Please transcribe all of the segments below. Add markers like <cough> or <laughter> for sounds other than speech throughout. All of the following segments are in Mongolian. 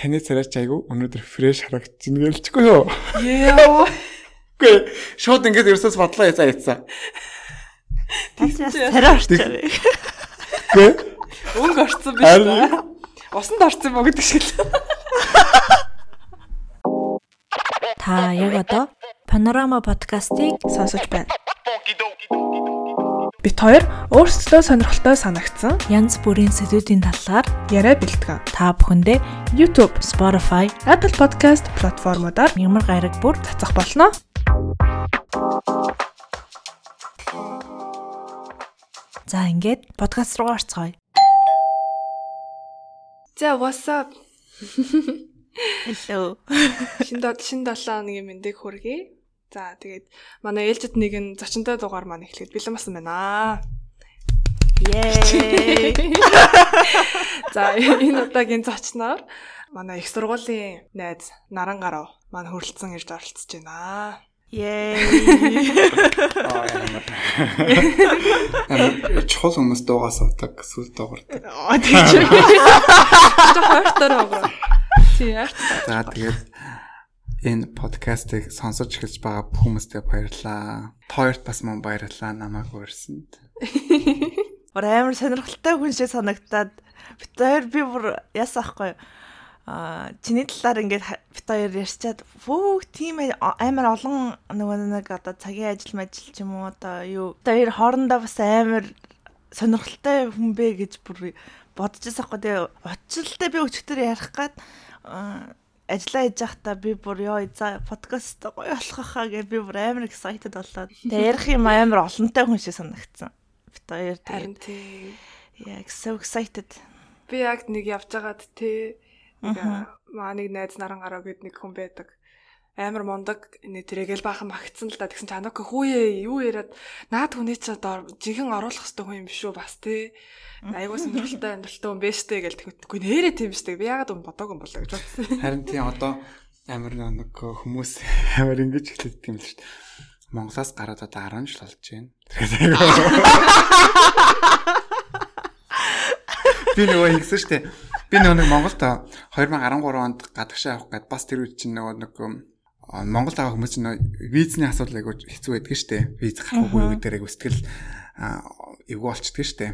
таны царайч айгу өнөөдөр фрэш харагдчихна гэлчихгүй юу? Яа. Үгүй шууд ингээд ерөөсөөс бодлоо яцаа яцсан. Царай орчоо. Үгүй Өнгө орцсон биш үү? Усанд орцсон мó гэдэг шиг л. Та яг одоо Panorama подкастыг Сонсож байна. Бид хоёр өөрсдөө сонирхолтой санагдсан янз бүрийн сэдвүүдийн талаар яриа бэлтгэн. та бүхэндээ YouTube, Spotify, Apple Podcast платформудаар ямар гараг бүр цацах болно. за ингээд подкаст руу орцгоё. За what's up? Hello. Шинэ шинэ 7 хоногийн мэндийг хүргэе. За тэгээд манай ээлжид нэгэн зочинтой дугаар маань эхлэхэд бэлэн басан байна. Yay. <laughs> За энэ удаагийн зочноор манай их сургуулийн найз Наран гарав маань хөрөлдсөн ирж оролцож байна. Амар чухал хүмүүс дуугаа суудаг сүл дуугардаг. Аа тийм ч. Тэ <laughs> хойртоор өгрөө. Тийм. За тэгээд энэ подкастыг сонсож эхэлж байгаа бүх хүмүүстээ баярлалаа. Тойрт бас мөн баярлалаа намайг урьсанд. Бүр <laughs> амар сонирхолтой хүн шиг санагтаад бит хоёр би бүр яасан ахгүй а чиний талаар ингээд бит хоёр ярьчаад фүү тийм амар олон нөгөө нэг одоо цагийн ажил мажил ч юм уу одоо юу бит хоёр хоорондоо бас амар сонирхолтой хүн бэ гэж бүр бодож байсан хгүй тэгээ учралтай би өчтөр ярих гад ажиллаа хийж байхдаа би бүр ёо за подкаст гоё болох хаа гэж би бүр амар excited болоод. <laughs> Тэгээ ярих юм амар олонтой хүн шиг санагдсан. Бит хоёр тэгээ яг so excited. Би яг нэг явж байгаад те нэг маа нэг найз наран гараа гэд нэг хүн байдаг. Амар мундаг нэг тэрэгэл баахан магтсан л да тэгсэн чи анок хүүе юу яриад наад хүний одоо жихэн оруулах хэвээр хүн юм биш үү бас те. Айгуу сонирхолтой амьдралтай хүн биш те гэл тэгвэл нэрээ тийм биш те. Би ягаад юм бодоагүй юм болоо гэж бодсон. <laughs> Харин тийм одоо амар нэг хүмүүс <laughs> амар ингэж эхлэдэг юм л шүү дээ. Монголоос гараад одоо 10 жил болж байна. Би нөгөө ингэсэн шүү дээ. Би нөгөө нэг Монголд 2013 онд гадагшаа авах гээд бас тэр үед чинь нөгөө нэг а, Монголд авах хүмүүс чинь визний асуудал айгуу хэцүү байдаг шүү дээ. Виз гарахгүй гэдэг айгуу сэтгэл эвгүй болчдөг шүү дээ.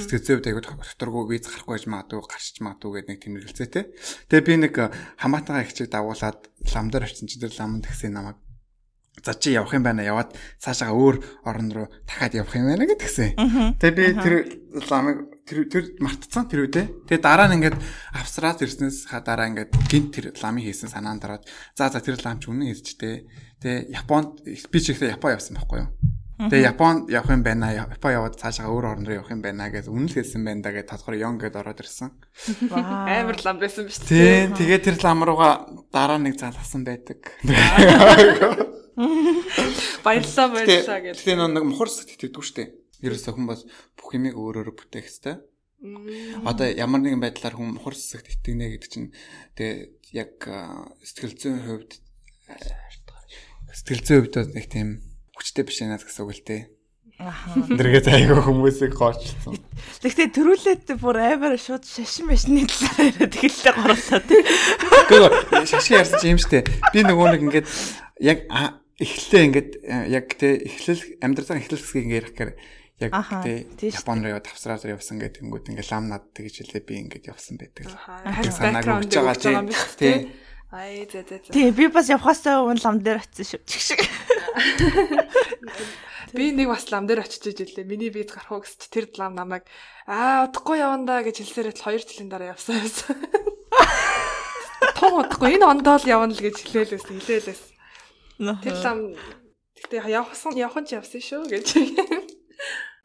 Сэтгэл зүйд айгуу докторгүй виз гарахгүй гэж магадгүй гарчиж магадгүй гэдэг нэг тийм хэлцээтэй. Тэгээ би нэг хамаатайгаа их чиг дагуулад лам дээр очсон чи тэр ламд гисэн намайг за чи явах юм байна яваад цаашаа өөр орн руу дахиад явах юм байна гэдгсэн. Тэгээ би тэр ламыг тэр тэр мартцсан тэр үедээ. Тэгээ дараа нь ингээд австраад ирснээс ха дараа ингээд гинт тэр ламыг хийсэн санаанд дараад за за тэр лам ч үнэн тээ. Тэгээ Японд би ч ихтэй Япон явсан байхгүй юу? Тэгээ Японд явах юм байна. Япон яваад цаашаа өөр орн руу явах юм байна гэж үнэн л хэлсэн байна да гэж тодгор Yon гэдээ ороод ирсэн. Амар лам байсан биш Тий, тэгээ тэр лам руугаа дараа нэг залгасан байдаг. Баярлалаа баярлалаа гэж. Тэгээ нэг мухар сэт итгэдэг шүү дээ. Ерөөсөө хүн бас бүх юмыг өөрөөр бүтээх хэвээр. Одоо ямар нэгэн байдлаар хүн мухар сэт итгэнэ гэдэг чинь тэгээ яг сэтгэл зүйн хувьд сэтгэл зүйн хувьд нэг тийм хүчтэй биш надад гэсэн үг л дээ. аха Тэргээд айгаа хүмүүсийг гоочлсон. Тэгтээ төрүүлээд бүр амар шууд шашин машины талаар яриад эхэллээ горлоо тий. Гэхдээ шашин ярьсан чи юм штэ. Би нөгөө нэг ингээд яг эхлээ ингээд а, яг тэ эхлэл амьдралын эхлэл хэсгийг ингээд ярих гэхээр яг тийш Японд руу тавсраад явсан гэдэг юм ингээд лам над тэгж хэлээ би ингээд явсан байдаг. Харин санааг өгч байгаа тий. Ай зэ зэ зэ. Тий би бас явхаасаа өмнө лам дээр очсон шүү. Чиг шиг. Би нэг бас лам дээр очиж ижилээ. Миний виз гарах уу гэж тэр лам намайг аа удахгүй явандаа гэж хэлсээрээ л 2 жилийн дараа явсан байсан. Тун удахгүй энэ ондоо л явна л гэж хэлээлээс хэлээлээс. Тэр лам гэтээ явахсан явах нь ч явсан шүү гэж.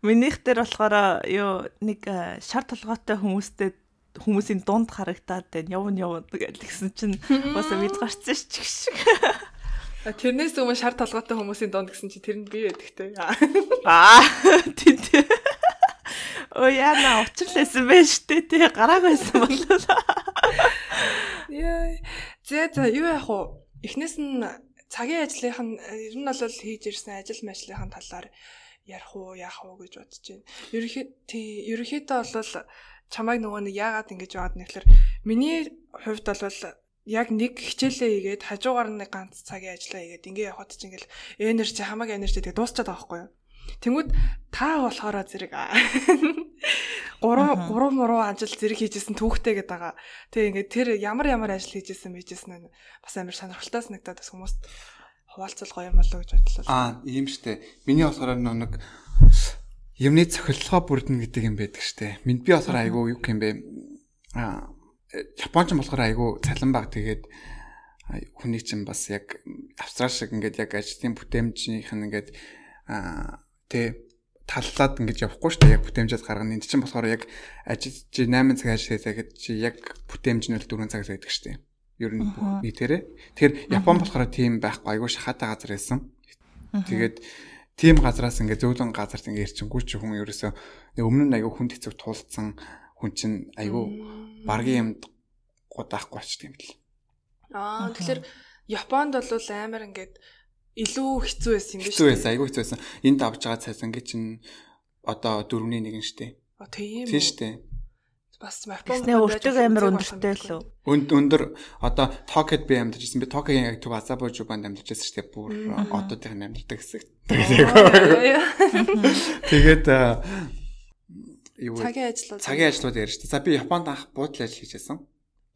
Минийх дээр болохоор юу нэг шар толгойтой хүмүүстэй хүмүүсийн дунд харагдаад байна. Явна явна гэсэн чинь бас виз гарцсан ш чиг шиг. Тэрнээс өмнө шар толгойтой хүмүүсийн донд гэсэн чи тэр нь би байдаг те. <laughs> Аа тий тий. Оо яна уучрлээсэн байж тээ тий гараагүйсэн болоо. Яа. За за юу яах вэ? Эхнээс нь цагийн ажлынх нь ер нь бол хийж ирсэн ажил мэжлийнхэн талаар ярих уу яах уу гэж бодож байна. Ерөнхий тий ерөнхийдөө бол чамайг нөгөө нэг яагаад ингэж яваад нэхлэр миний хувьд бол яг нэг хичээлээ хийгээд хажуугаар нэг ганц цагийн ажиллаа хийгээд ингээ явхад чинь ингээл энержи хамаагүй энержи тэгээ дуусчаад байгаа байхгүй юу. Тэнгүүд та болохоор зэрэг гурван гурван муруу ажил зэрэг хийжсэн түүхтэй гэдэг байгаа. Тэгээ ингээд тэр ямар ямар ажил хийжсэн мэйжсэн нь бас амар сонирхолтой санагдаад бас хүмүүст хуваалцвал гоё юм болоо гэж бодлоо. Аа, ийм штэ. Миний болохоор нэг юмны цохилгоо бүрдэн гэдэг юм байдаг штэ. Минь би болохоор айгүй юу юм бэ? Аа, Японч болохоор айгүй цалин баг тэгээд хүний чинь бас яг австрал шиг ингээд яг ажлын бүтээмжийнх нь ингээд аа тэ таллаад ингэж явахгүй шүү дээ. Яг бүтээмжэд гаргана. Энд чинь болохоор яг ажил чи 8 цаг ажил хийсаа гэж чи яг бүтээмжнэл 4 цаг байдаг шүү дээ. Ер нь нийтээрээ. Тэгэхээр Япон болохоор тийм байхгүй айгүй шахаатай газар байсан. Тэгээд тийм газраас ингээ зөөлөн газарт ингээ ирчингүү чи хүн ерөөсөө өмнө нь айгүй хүнд хэцүү туулцсан хүн чинь айгүй баргийн юмд гудаахгүй болчих юм бэл. Аа тэгэхээр Японд бол амар ингээд илүү хэцүү байсан юм биш үү? Хэцүү байсан, айгүй хэцүү байсан. Энд авч байгаа цайс ингээ чинь одоо дөрөвний нэг нь штэ. А тийм? Тийм штэ. Бас Тэсний өртөг амир өндөртэй лөө. Өнд өндөр одоо Токиод би амьдарч байсан. Би Токиогийн яг төв Азабо жубанд амьдарч байсан штэ. Бүр одоодын амьдардаг хэсэг. Тэгээд юу цагийн ажлууд цагийн ажлууд ярьж штэ. За би Японд анх буудлын ажил хийжсэн.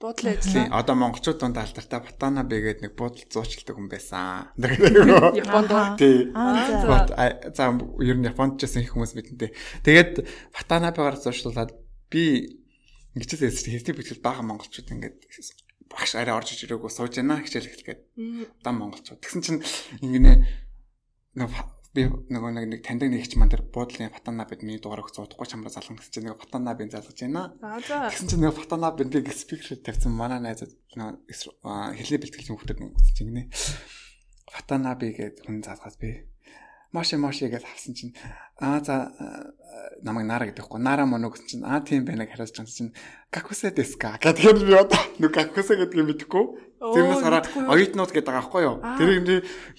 буудлын Тийм. ажил. Одоо монголчууд дунд алдартай Батана бэ гэдэг нэг буудал зуучилдаг хүн байсан. <laughs> Японд? Тий. Аа за. Ер нь Японд ч гэсэн их хүмүүс мэдэнтэй. Тэгээд Ватанабегаар зуршлуулад би ингэж хэлсэн чинь хэвтий битгэл бага монголчууд ингээд багш арай орж иж ирээгүй сууж яана хичээл эхлэхэд дан монголчууд. Тэгсэн чинь ингэнэ нэг би нөгөө нэг нэг таньдаг нэгч ман тэр буудлын Ватанабед миний дугаар өгч удахгүй чамраа залгана гэсэн чинь нэг Ватанабын залгаж байна. Тэгсэн чинь нэг Ватанабын би спикер тавьсан манай найзад нөгөө хэлний бэлтгэлийн хүмүүсд нэг чинь гинэ. Ватанаби гэдэг хүн залгаас би Маши маши гэж авсан чинь. Аа за намайг нара гэдэг хгүй нара моно гэсэн чинь аа тийм байна гэж хариулж байгаа чинь какусе деска гэдэг юм би одоо. Нүг какусе гэдэг юм бидэхгүй Тэрнээс хараа оюутнууд гэдэг байгаа хгүй юу? Тэр юм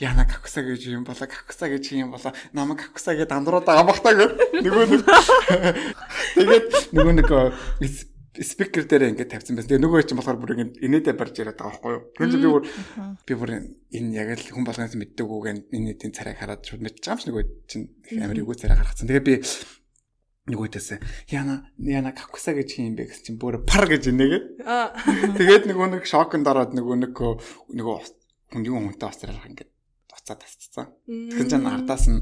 яна какусе гэж юм болоо какусе гэж юм болоо. Намайг какусе гэдэг андрууд байгаа бахтаа гэх нөгөө нэг <laughs> тэгээд нөгөө нэг спикер дээр ингээд тавьсан байсан. Тэгээ нөгөө чинь болохоор бүр ингээд инээдэ барьж яриад байгаа байхгүй юу. Тэгэхээр би бүр би бүр энэ яг л хүн болгоноос мэддэг үгэн инээдийн царайг хараад шууд мэдчихэж байгаа юм шиг нөгөө чинь их амар эвгүй царай гаргацсан. Тэгээ би нөгөөдөөс яна яна какуса гэж юм бэ гэсэн чинь бүр пар гэж инээгээд. Тэгээд нөгөө нэг шоконд ороод нөгөө нэг нөгөө хүн юу хүнтэй уцралах ингээд уцаа тасцсан. Тэгэхээр чинь ардаас нь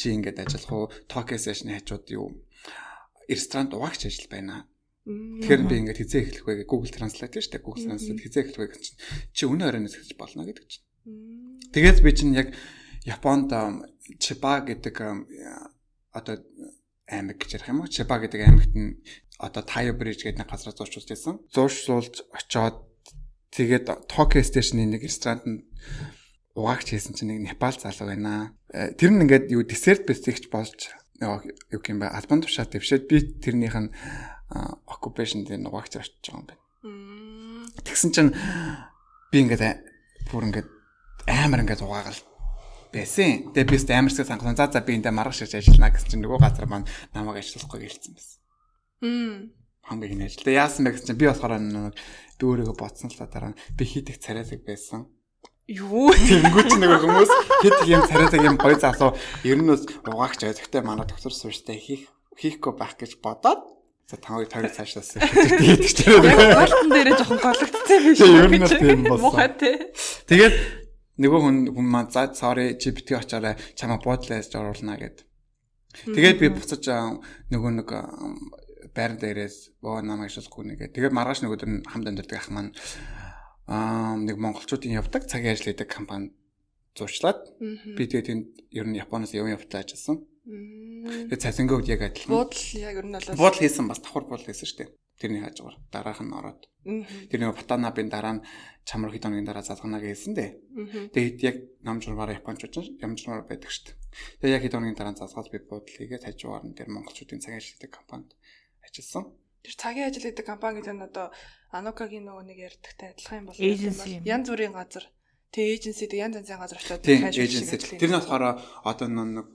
чи ингээд ажиллах уу Tokyo session хажууд юу ресторант угаагч ажил байна Тэгэхээр би ингээд хизээ эхлэх вэ Google Translate шүү дээ. Google Translate хизээ эхлэх вэ гэж чинь чи өнөө оройноос эхэлж болно гэдэг чинь. Тэгээд би чинь яг Японд Чиба гэдэг одоо аймаг гэж ярих юм уу? Чиба гэдэг аймагт нь одоо Тайо Бриж гэдэг нэг газар зурчулж байсан. Зуршлуулж очоод тэгээд Tokyo Station-ы нэг ресторантанд угаагч хийсэн чинь нэг Непал залуу байна. Тэр нь ингээд юу десерт бэлтгэгч болж юу юм бэ? Албан тушаа дэвшээд би тэрнийх нь occupation дээр нугаагч очиж байгаа юм байна. Тэгсэн чинь би ингээд бүр ингээд амар ингээд угаагаал байсан. Тэгээ би өст амарсаа сангасан. За за би эндээ маргаш ирж ажиллана гэсэн чинь нөгөө газар маань намайг ажиллахгүй гэлцсэн байсан. Мм. Хамгийн их ажил. Тэгээ яасан бэ гэсэн чинь би болохоор нэг дүүрээ ботсон л та дараа би хит их царайдаг байсан. Юу? Тэнгүү ч нэг хүмүүс их юм царайдаг юм гоё залуу ер нь угаагч байгаа. Гэхдээ манай доктор сууштай хийх хийхгүй байх гэж бодоод За тавыг тавыг цаашаас хийдэг ч тийм. Галтан дээрээ жоохон гологдсон биш үү? Ер нь тийм болсон. Мухай тий. Тэгээд нөгөө хүн хүн маань за sorry чи битгий очаарай чамаа буудлаас оруулна гэд. Тэгээд би буцаж нөгөө нэг байр дээрээс боо намайг шалахгүй нэгэ. Тэгээд маргааш нөгөө дөр хамт амьдардаг ах маань аа нэг монголчуудын явдаг цагийн ажил хийдэг компани зурчлаад би тэгээд тэнд ер нь Японоос явсан явтал ажилласан. Тэгээд цалингийн үед яг адилхан. Буудал яг ер нь бол буудал хийсэн бас давхар буудал хийсэн шүү дээ. Тэрний хажуугаар дараах нь ороод. Тэр нэг Ватанабын дараа нь чамар хэд хоногийн дараа залгана гэсэн дээ. Тэгээд яг нам журмаараа японочууд ям журмаар байдаг шүү дээ. Тэгээд яг хэд хоногийн дараа залгаад би буудал хийгээд хажуугаар нь тэр монголчуудын цагийн ажил хийдэг компанид ажилласан. Тэр цагийн ажил хийдэг компани гэдэг нь одоо Анукагийн нөгөө нэг ярьдагтай адилхан юм бол янз бүрийн газар тэг эйженси тэг янз янзын газар очиод Тийм эйженси. Тэр нь болохоор одоо нэг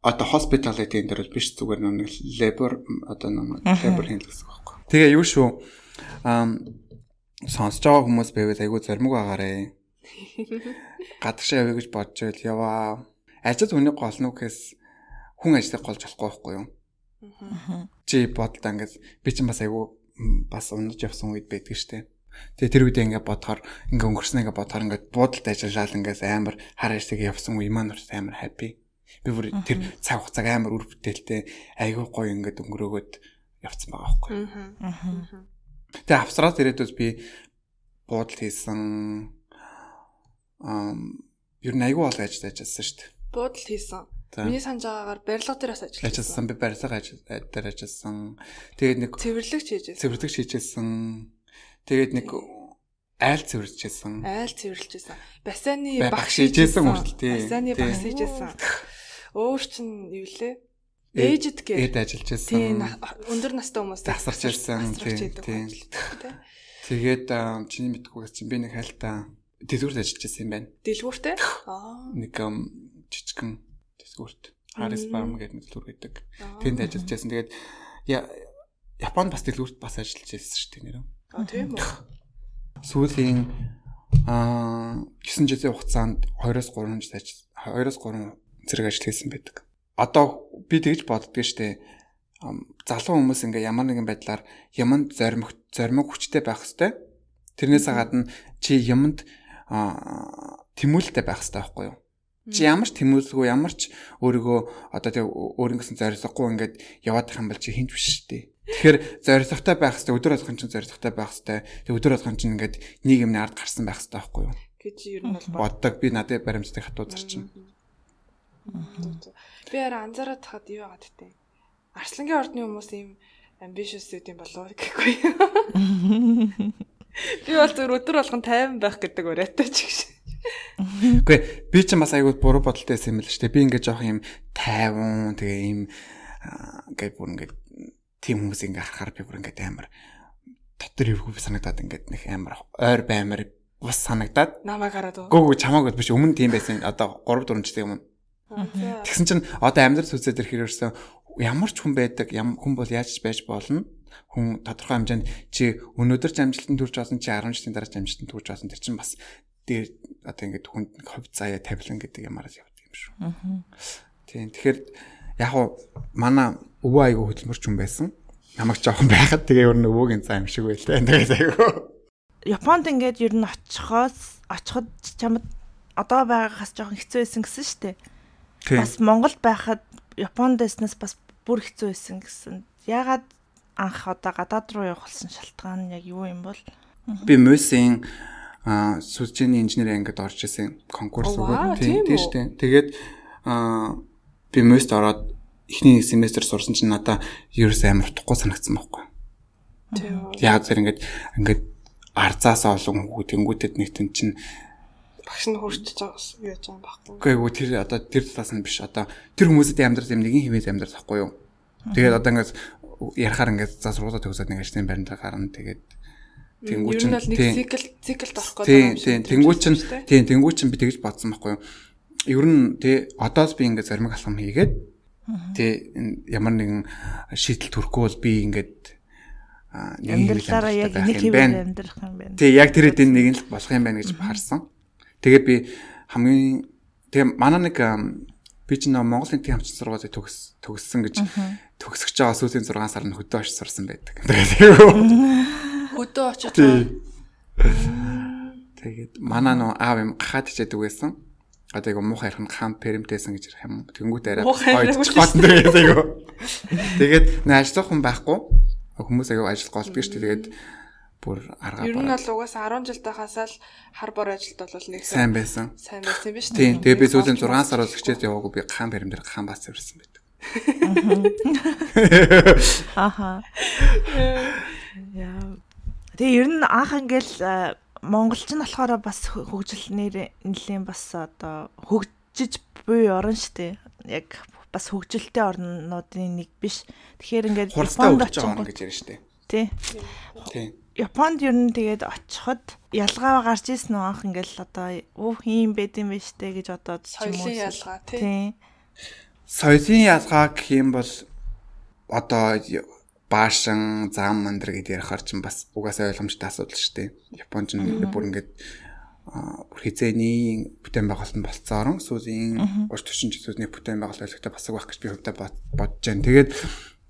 одоо hospitality энэ төр биш зүгээр нэг labor одоо нэг labor хийх гэсэн байхгүй. Тэгээ юу шүү ам сонсож байгаа хүмүүс байвал айгүй зоримог байгаарэ. <laughs> Гадагшаа явъя гэж бодож байл яваа. Ажил хүний гол нь гэхээс хүн ажлыг голж болохгүй байхгүй юу? Чи бодлоо ингээд би чинь бас айгүй бас унаж явсан үед байдаг штеп. Тэгээ тэр үедээ ингээд бодохоор ингээд өнгөрснөө ингээд бодохоор ингээд буудалд ажиллаад ингээд амар хар ажлыг явсан үе маань амар happy. Би бүр тэр цаг хугацааг амар үр бүтээлтэй айгүй гоё ингээд өнгөрөөгөөд явцсан байгаа байхгүй. Тэгээ австралид ирээдүйд би буудал хийсэн ам ер нь айгүй бол ажил ажилласан шүү дээ. Буудал хийсэн. Миний санаж байгаагаар барилга дээр бас ажилласан. Ажилласан би барилга ажил дээр ажилласан. Тэгээд нэг цэвэрлэгч хийжсэн. Цэвэрлэгч хийжсэн. Тэгээд нэг айл цэвэрлэжсэн. Айл цэвэрлэжсэн. Бассейны багш хийжсэн хүртэл тий. Бассейны багш хийжсэн. Өөр чин юу лээ? Ээжэд гээ. Ээд ажиллаж байсан. Тий, өндөр настай хүмүүс тасарч ирсэн. Тий. Тэгээд чиний мэдгүйгээс чинь би нэг хайлтаа дэлгүүрт ажиллаж байсан юм байна. Дэлгүүртээ? Аа. Нэг жижигхэн дэлгүүрт. Harris Farm гэдэг дэлгүүр гэдэг. Тэнд ажиллаж байсан. Тэгээд Японд бас дэлгүүрт бас ажиллаж байсан шүү дээ нэр. Аа тийм үү. Сүүлийн аа 9 жилийн хугацаанд 2-оос 3 жил ажил 2-оос 3 зэрэг ажил хийсэн байдаг. Одоо би тэгж боддгоо штэ залуу хүмүүс ингээ ямар нэгэн байдлаар юмд зоримог зоримог хүчтэй байх хэвээр. Тэрнээс гадна чи юмд тэмүүлэлтэй байх хэвээр байхгүй юу? Чи ямар ч тэмүүлэлгүй ямар ч өөрийгөө одоо тэг өөрөнгөсөн зорилгогүй ингээд яваад байх юм бол чи хинж биш штэ. Тэгэхээр зорилготой байх хэвээр өдөр болгон чинь зорилготой байх хэвээр тэг өдөр болгон чинь ингээд нэг юмны ард гарсан байх хэвээр байхгүй юу? гэж ер нь бол боддог би надад баримттай хатуу зарчин. Би арай анзаараад тахад юу яагаад тээ. Арслангийн ордны хүмүүс ийм ambitious үт юм болов гэхгүй. <laughs> Би бол зөв өдөр болгон тайван байх гэдэг уриатай ч гэж. Үгүй би ч бас айгүй буруу бодолтой байсан юм л шүү дээ. Би ингээд жоох юм тайван тэгээ ийм ингээд бүр ингээд тийм хүмүүс ингээд харахаар би бүр ингээд амар дотор эвгүй санагдаад ингээд нэг амар ойр баймар бас санагдаад намайг хараад гүү гүү чамаагүй биш өмнө тийм байсан. Одоо 3 4 жилийн өмнө Тэгсэн чинь одоо амьдрал сүзээд ирэх хэрэгсэн ямар ч хүн байдаг хүн бол яаж байж болно. Хүн тодорхой хэмжээнд чи өнөөдөр ч амжилтанд хүрч байсан чи 10 жилийн дараа ч амжилтанд хүрч байсан тэр чинь бас дээр одоо ингээд хүнд хов заяа тавилан гэдэг ямараас явдаг юм шүү. Тийм тэгэхээр яг уу манай өвөө айгу хөдөлмөрч хүн байсан. Намайг жоохон байхад тэгээ ер нь өвөөгийн цаа юм шиг байлаа. Тэгээд айгу. Японд ингээд ер нь очихоос очиход чамд одоо байгаагаас жоохон хэцүү байсан гэсэн шүү дээ. Бас Монголд байхад Японд байснаас бас бүр хэцүү байсан гэсэн. Ягаад анх одоо гадаад руу явах болсон шалтгаан нь яг юу юм бол? Би Мөсийн а сүлжээний инженер ангид орж исэн конкурс өгөөд тийм шүү дээ. Тэгээд а би Мөст ороод эхний семестр сурсан чинь надаа ерөөс амар утгагүй санагдсан байхгүй. Тийм. Яг зэрэг ингээд ингээд арзаас олон хүүхэд тэнгүүтэд нэг тэн чинь багш нь хурцж байгаас яаж байгаа юм байхгүй. Үгүй ээ тэр одоо тэр талаас нь биш одоо тэр хүмүүсэд амьдрал юм нэгэн хэмээс амьдрал тахгүй юу. Тэгээд одоо ингээд ярахаар ингээд за сургуулаа төгсөөд нэг ажлын байранд гарна тэгээд тэнгуү чинь нэг цикл циклд орох гэдэг юм шиг. Тийм тэнгуү чинь тийм тэнгуү чинь би тэгж бодсон байхгүй юу. Ер нь тий одоос би ингээд зармиг алхам хийгээд тий ямар нэгэн шийдэл төрөхгүй бол би ингээд амьдралаараа яг нэг хэвээр амьдрах юм байна. Тий яг тэр эдийн нэг л болох юм байна гэж харсан. Тэгээд би хамгийн тэгээ манай нэг би ч нөө Монгол Нэгдлийн хамтчин сургуулийг төгс төгссөн гэж төгсөж байгаа сүүлийн 6 сар нь хөдөө очиж сурсан байдаг. <laughs> Хөдөө очиж Тэгээд манай нөө аав юм гахаад ичээдэг байсан. Одоо яг муухай ярих нь хам перимтэйсэн гэж ярих юм. Тэнгүүт арай гоцгоотон дээр айгу. Тэгээд нэ ажиллах хүн байхгүй. Хүмүүс аяг ажил голддог шүү дээ. Тэгээд бүр аргаа бараа. Ер нь бол угаасаа 10 жил тахасаа л хар бор ажилд бол нэг сайн байсан. Сайн байсан биз дээ. Тийм. Тэгээ би сүүлийн 6 сараас хичээд яваагүй би хаан барим дээр хаан бац ирсэн байдаг. Аха. Яа. Тэгээ ер нь анх ингээл монголч нь болохоор бас хөгжил нэр нэлийн бас одоо хөгжиж буй орн штэ. Яг бас хөгжилтэй орнуудын нэг биш. Тэгэхээр ингээд Японд очих гэж ярьж штэ. Тий. Тий. Японд ер нь тэгээд очиход ялгаа гарч ирсэн үү анх ингээл одоо өө хийм байд юм биш үү гэж одоо соёлын ялгаа тий. соёлын ялгаа гэх юм бол одоо баашин, зам мандэр гэдээ ярихаар чинь бас угаасаа ойлгомжтой асуудал шүү дээ. Японч нь бүр ингээд бүр хизээний бүтээн байгуулалт болцоорон сүүлийн 30 40 жилийн бүтээн байгуулалт ойлгохтой басаг байх гэж би хувьдаа бодож байна. Тэгээд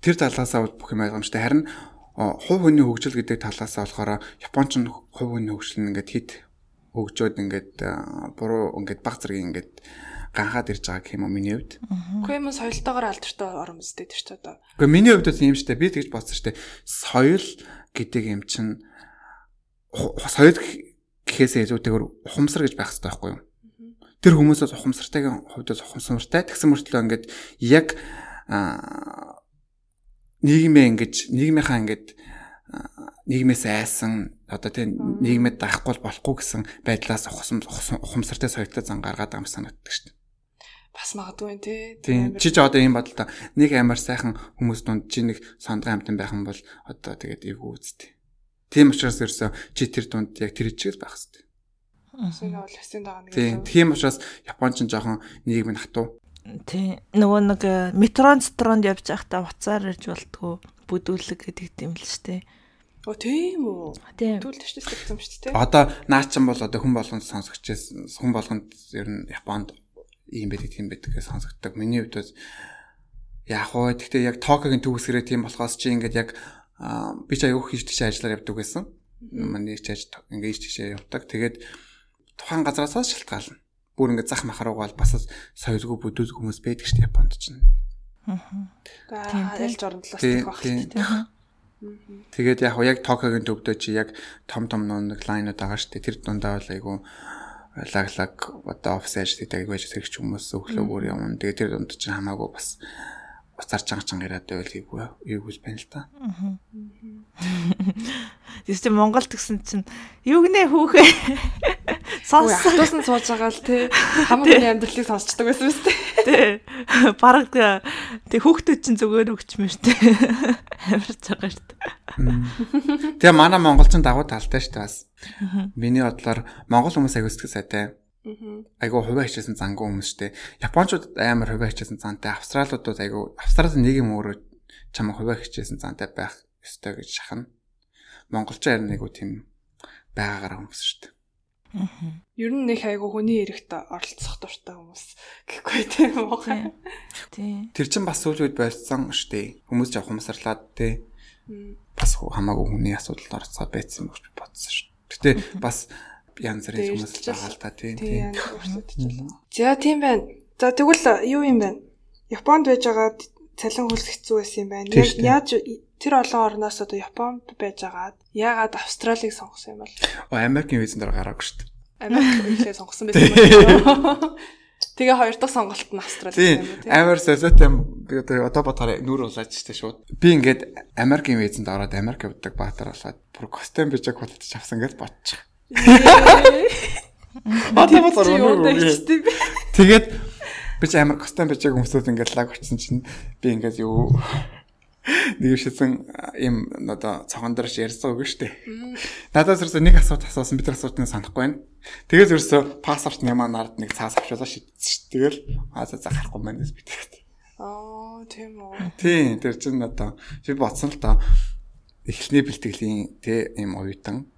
тэр талаасаа бол бүх юм ойлгомжтой. Харин хувь хүний хөгжил гэдэг талаасаа болохоор Японч нь хувь хүний хөгжил нь ингээд хит хөгжөөд ингээд буруу ингээд баг зэрэг ингээд ганхаад ирж байгаа гэх юм уу миний хувьд. Үгүй юм соёлтойгоор алдартай орон үстэй тэр ч одоо. Үгүй миний хувьд бас юм штэ би тэгж бодсон штэ. Соёл гэдэг юм чинь соёл гэхээсээ илүүтэйгээр ухамсар гэж байх хэрэгтэй байхгүй юу? Тэр хүмүүсээс ухамсартайгийн хувьд ухамсартай тэгсэн мөртлөө ингээд яг нийгмээ ингэж нийгмийнхаа ингэж нийгмээс айсан одоо тийм нийгмэд дахгүй болохгүй гэсэн байдлаас ухамсартай соёлтой зан гаргаад байгаа юм санагддаг шүү дээ бас магадгүй тий. Тийм. Чи ч одоо ийм бодлоо. Нэг амар сайхан хүмүүс дунд чи нэг сондгон амтан байх юм бол одоо тэгээд эвгүй үсттэй. Тийм учраас ерөөсө чи тэр дунд яг тэр чигээр байх хэрэгтэй. Асыг бол хэсэг байгаа нэг. Тийм. Тийм учраас Японч нь жоохон нийгэм нь хатуу. Тийм. Нөгөө нэг э, метрон цитронд явж байхдаа уцаар ирж болтгоо бүдүүлэг гэдэг юм л штэ. Оо тийм үү. Тийм. Түлд төштэй юм шүү дээ. Одоо наачин бол одоо хүн болгонд сонсогчээс хүн болгонд ер нь Японд ийм байдаг тийм байдаг гэж сонсогддог. Миний хувьд бас яг уу гэхдээ яг Токиогийн төгсгөрөө тийм болохоос чи ингээд яг би ч аягүй хийж тийш ажиллаар явдаг байсан. Манай ч ажил ингээд тийш явдаг. Тэгээд тухайн газараас шалтгаална. Бүр ингээд зах махаруугаал бас соёлгүй бүдүүл хүмүүс байдаг шүү дээ Японд ч. Аа. Ялж орнолоос тийм байх шүү дээ. Тэгээд яг яг Токиогийн төвдөө чи яг том том нэг лайнууд байгаа шүү дээ. Тэр дундаа бол айгүй лаглаг одоо офис ажилладаг байж зэрэг хүмүүс өглөөгөр явна. Тэгээ тэр дунд чинь хамаагүй бас уцаар чанга чанга ирээд байвал ийггүй ийггүй байна л та. Тэс чи Монгол тгсэн чинь юу гинэ хүүхээ сонс хатуусан сууж байгаа л тий хамгийн амьдралыг сонсчдаг байсан биз дээ. Тий. Бараг тий хүүхдүүд чинь зүгээр өгчмөр тий. Байгаа шүү дээ. Тэгээ манай монголчин дагуу талтай шүү дээ бас. Миний бодлоор монгол хүмүүс аягүй сэтгэл сайтай. Айгу хувиа хичээсэн зангуу хүмүүс шүү дээ. Японочууд амар хувиа хичээсэн зантай. Австралиудууд айгу Австрали нэг юм өөрөө чамаа хувиа хичээсэн зантай байх ёстой гэж шахна. Монголч харин айгу тийм байгаагаар хүмүүс шүү дээ. Ер нь нэг айгу хүний эрэхт оролцох дуртай хүмүүс гэхгүй тийм уу? Тийм. Тэр чин бас сүүл үед байсан шүү дээ. Хүмүүс жаа хумсарлаад тий бас хамаагүй хүний асуудалд орцоо байсан гэж бодсон шүү. Гэтэ бас янз бүрийн хүмүүс байгаа л та тийм. За тийм байна. За тэгвэл юу юм бэ? Японд байж байгаа цалин хөлс хэцүү байсан юм байна. Яаж тэр олон орноос одоо Японд байж агаад яагаад Австралиг сонгосон юм бол? Оо Америкийн визэн дээр гараагүй шүү дээ. Америк визээ <laughs> сонгосон байсан юм. Тэгээ хоёр дахь сонголт нь Австрали гэсэн юм тийм. Амар солиотой би одоо бодохоор нүр улаач штэ шууд. Би ингээд Америкийн визэнд ороод Америк явдаг баатар болоод бүр костюм бижаг худалдаж авсан гэж бодчих. Одоо бодсон юм. Тэгээд би ч амар костюм бижаг хүмүүсүүд ингээд лаг очсон чинь би ингээд юу нэг шидсэн юм одоо цогон дээр ярьсан үг шүү дээ. Надаас ерөөсөө нэг асуулт асуусан бид нар асуултыг санахгүй байна. Тэгээс ерөөсөө паспорт нямаа нард нэг цаас авчуулаа шийдсэн шүү. Тэгэл аа за гарахгүй байна гэж битгийгт. Аа тийм үү. Тийм тэр чинь одоо би бодсон л доо эхлэний бэлтгэлийн тэ юм оюутан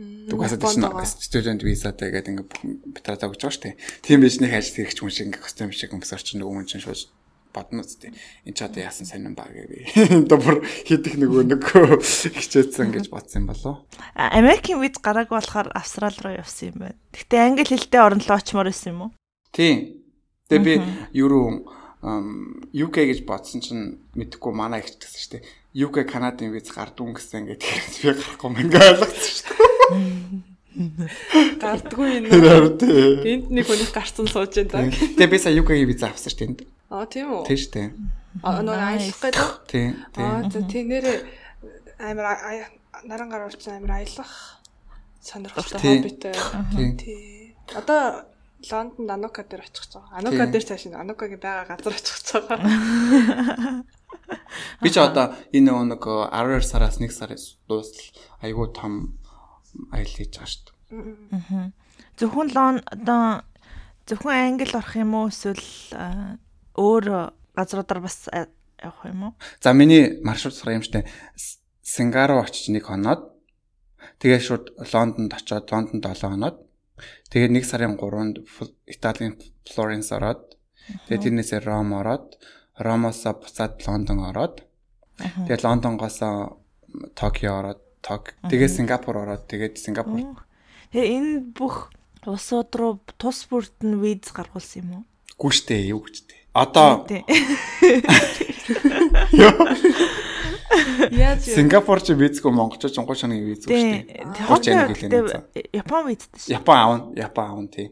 Дугасаа тийм студент визатай гэдэг ингээ битараа өгч байгаа шүү дээ. Тийм биш нэг ажил хэрэгч хүн шиг ингээ костюм шиг өмс орчин нөгөө хүн чинь шууд бодно үстэй. Энд ч одоо яасан сонирн баг гэв. <laughs> Одоо бүр хидих нөгөө нэг <laughs> хичээдсэн гэж бодсон юм болоо. Америкийн виз гараагүй болохоор Австрал руу явсан юм байна. Гэтэ англи хэлтэй орн руу очимоор байсан юм уу? Тийм. Тэгээ би юу UK гэж бодсон чинь мэдхгүй манай ихч гэсэн шүү дээ. UK Канадын виз гардгүй гэсэн ингээд би гарахгүй мэн гэж ойлгосон шүү дээ. Гардгүй энэ. Энд нэг хүний гарцсан сууж байна. Тэгээ би сая UK-ийн виз авсан шүү дээ. Аа тийм үү? Тийм шүү дээ. Аа нөгөө аялах гэдэг. Тийм. Аа тийм нэрээ амар наран гар уурсан амар аялах сонирхолтой хоббитэй. Тийм. Одоо Лондонд Анука дээр очих гэж байгаа. Анука дээр цааш Анукагийн байгаа газар очих гэж байгаа. Би ч одоо энэ нэг 12 сараас 1 сараас дуустал айгүй том аялал хийж байгаа шүү дээ. Зөвхөн лон одоо зөвхөн англи орох юм уу эсвэл өөр газруудаар бас явах юм уу? За миний маршрут сар юм штэ. С- Сингаро очиж нэг хоноод тэгээд шууд Лондонд очоод Лондонд 7 хоноод тэгээд нэг сарын 3-нд Фл- Италийн Флоренс ороод тэгээд тэрнээсээ Ром ороод Ромоосоо буцаад Лондон ороод тэгээд Лондонгоос Токио ороод Ток тэгээд Сингапур ороод тэгээд Сингапур Тэгээ энэ бүх улсууд руу тус бүрт нь виз гаргуулсан юм уу? гүн штэ юу гэж тээ. Одоо. Яаж юу? Сингапур чи визгүй монголчууд 3 шоногийн виз үү. Хоног янг гэлээ тэгээ нэ. Япон визтэй шүү. Япон аавн, Япон аавн тий.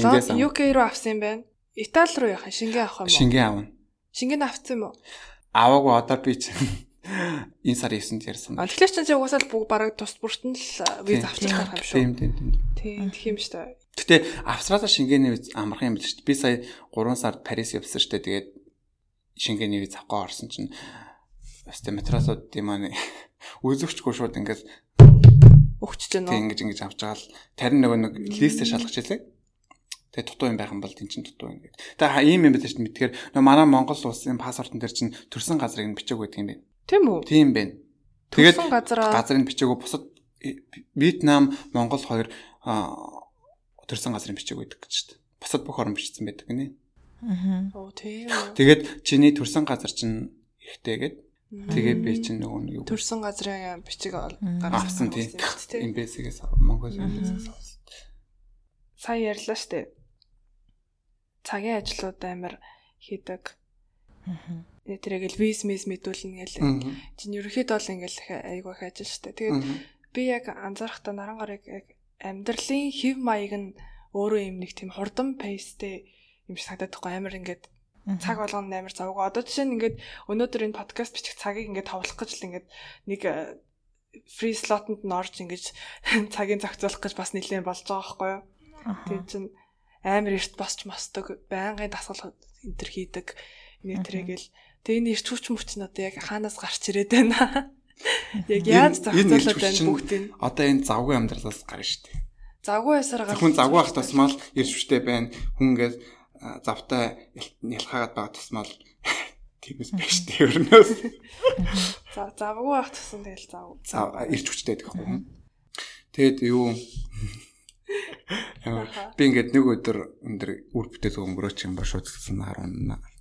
Авах. UK руу авсан юм байна. Итали руу яхаа шингэн авах юм уу? Шингэн аавн. Шингэн авсан юм уу? Аваагүй одоо би чи энэ сар 9-нд ярьсан. А тэгэхээр чинь угаасаа л бүгд бараг тус бүрт нь л виз Тийм. авчих байх юм шүү. Тийм тийм тийм. Тийм юм шүү дээ. Гэтэ Австралийн шингээний виз амархан юм биш шүү дээ. Би сая 3 сард Парис явсан шүү дээ. Тэгээд шингээний виз авахгүй орсон чинь Өстө метросууд юм аа <laughs> үзэгчгүй шууд ингээд Өгчөж гэнэ тийм үү? ингэж ингэж авч байгаа л тарин нөгөө нэг листэ шалгаж хэлээ. Тэгээ дутуу юм байх юм бол тийм чин дутуу юм гээд. Тэгээ ийм юм байдаг шүү дээ. Тэгэхээр нөгөө манай Монгол улсын паспортон дээр чинь төрсэн газрыг нь бичээг байдаг юм байна. Тийм үү? Тийм байна. Тэгээд газрыг бичээгөө бусад э, Вьетнам, Монгол хоёр аа, төрсэн газрын бичээг байдаг гэж шүү дээ. Бусад бүх орн бичсэн байдаг гинэ. Аа. Оо тийм үү. Тэгээд чиний төрсэн газар чинь ихтэйгээд тэгээд би чинь нөгөө нэг юу Төрсөн газрын бичиг гаргасан тийм. Эмбэсигээс Монгол эмбэсигээс авсан. Сайн ярьлаа штэ. Цагийн ажлууд амар хийдэг. Э, Тэрийг л виз мис мэдүүлнэ гэл. Мгм. Чин ерөөхдөө л ингээл айгүй их ажил штэ. Тэгээд би яг анзаарахтаа наран гарыг яг амьдралын хэв маяг нь өөрөө юм нэг тийм хурдан пейстэй юм шиг санагдаад байгаа амар ингээд цаг болгоно амар завгүй. Одоо жишээ нь ингээд өнөөдөр энэ подкаст бичих цагийг ингээд товлох гэж л ингээд нэг фри слотонд нь орж ингээд <laughs> цагийг зохицуулах гэж бас нэлээд болж байгаа байхгүй юу? Тэгээд чин амар эрт босч мосдог, байнгын дасгал энэ төр хийдэг. Нэг тэрэгэл Тэгээ энэ ирч хүч мөч нь одоо яг хаанаас гарч ирээд байна. <laughs> Яг яаж зохицуулаад байна бүгдийг. Одоо энэ завгүй амьдралаас гарна шүү дээ. Завгүй байсаар гарч. Хүн завгүй байх тусмал ирч хүчтэй байна. Хүн ингээд завтай нялхаагаад байгаа тусмал <laughs> тиймээс <laughs> биш дээ өрнөөс. За завгүй байх тусан тэгэл зав. За ирч хүчтэй гэдэг юм. Тэгэд юу Би ингээд нэг өдөр өндөр үр бүтэц өнгөрөөч юм ба шууд гэсэн 18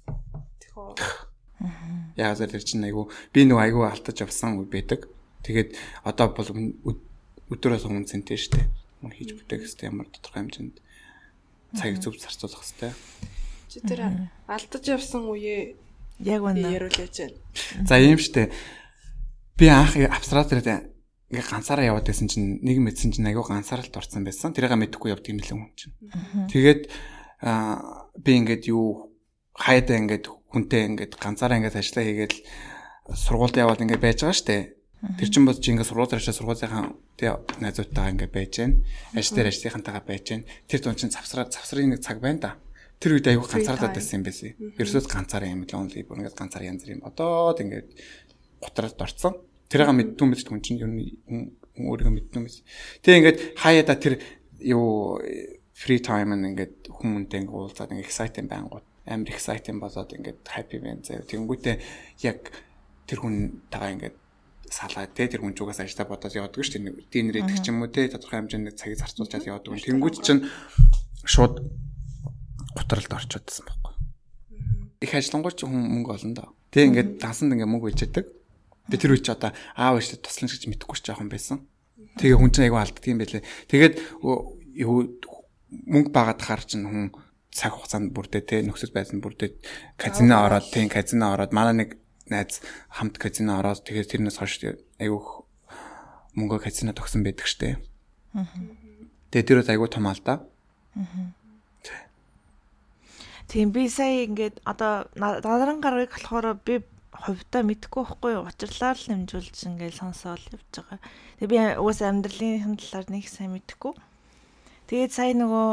Яг зөв тэр чинь айгу би нэг айгу алтаж авсан үе байдаг. Тэгээд одоо бол өдрөөс өмнө цэнтэй штэ. Мөн хийж бүтээх хэвээр ямар тодорхой хэмжээнд цагийг зөв зарцуулах хэвээр. Чи тэр алдаж явсан үеэ Яг байна. яриулж байна. За ийм штэ. Би анх Австралид ингээ ганцаараа яваад байсан чинь нэг мэдсэн чинь айгу ганцааралд орсон байсан. Тэрийг мэдэхгүй явд юм л хүн чинь. Тэгээд би ингээд юу хайдаа ингээд хүнтэй ингээд ганцаараа ингээд ажиллаа хийгээл сургуульд яваад ингээд байж байгаа штэ. Тэр чинь бод чи ингээд сургууль дээр сургуулийнхаа тэ найзуудтайгаа ингээд байж гэн. Ажил дээр ажлынхантайгаа байж гэн. Тэр дунд чинь завсраа завсрын нэг цаг байна да. Тэр үед аягүй ганцаардаад байсан юм байсан. Ерөөсөө ганцаараа юм л only бүр ингээд ганцаар янз бүр юм бодоод ингээд гутраад орцсон. Тэрийг мэддүү мэд хүн чинь ер нь өөрийгөө мэддүү мэд. Тэгээ ингээд хаяада тэр юу time нь ингээд хүмүүнтэй ингээд уулзаад ингээд exciting байнгут амар exciting болоод ингээд happy байна заяа. Тэнгүүтээ яг тэр хүн тагаа ингээд салаад те тэр хүн чугаас ажиллаа бодоод явдаг шүү дээ. Динер идэх ч юм уу те тодорхой хэмжээнд цагийг зарцуулаад явдаг. Тэнгүүт чинь шууд гутралд орчоодсэн байхгүй. Их ажиллангуй ч хүн мөнгө олон доо. Тэг ингээд дансанд ингээд мөнгө үйчээдэг. Би тэр үуч одоо аав ээжтэй туслана гэж мэдэхгүй ч жоохон байсан. Тэгээ хүн чинь айгүй алддаг юм байлээ. Тэгээд юу мөнгө багаад хаар чинь хүн цаг хугацаанд бүрдээ те нөхцөл байдал бүрдээ казино ороод тийм казино ороод манай нэг найз хамт казино ороод тэгээд тэрнээс хойш айгүй мөнгө казино тогсон байдаг штэ. Тэгээд тэр айгүй том алдаа. Тийм би сая ингээд одоо надаран гарыг болохоор би хувьдаа мэдгүй байхгүй юу учирлаар л хэмжүүлж ингээд сонсоол явж байгаа. Тэгээ би уус амьдралын талаар нэг сайн мэдгүй. Тэгээд сая нөгөө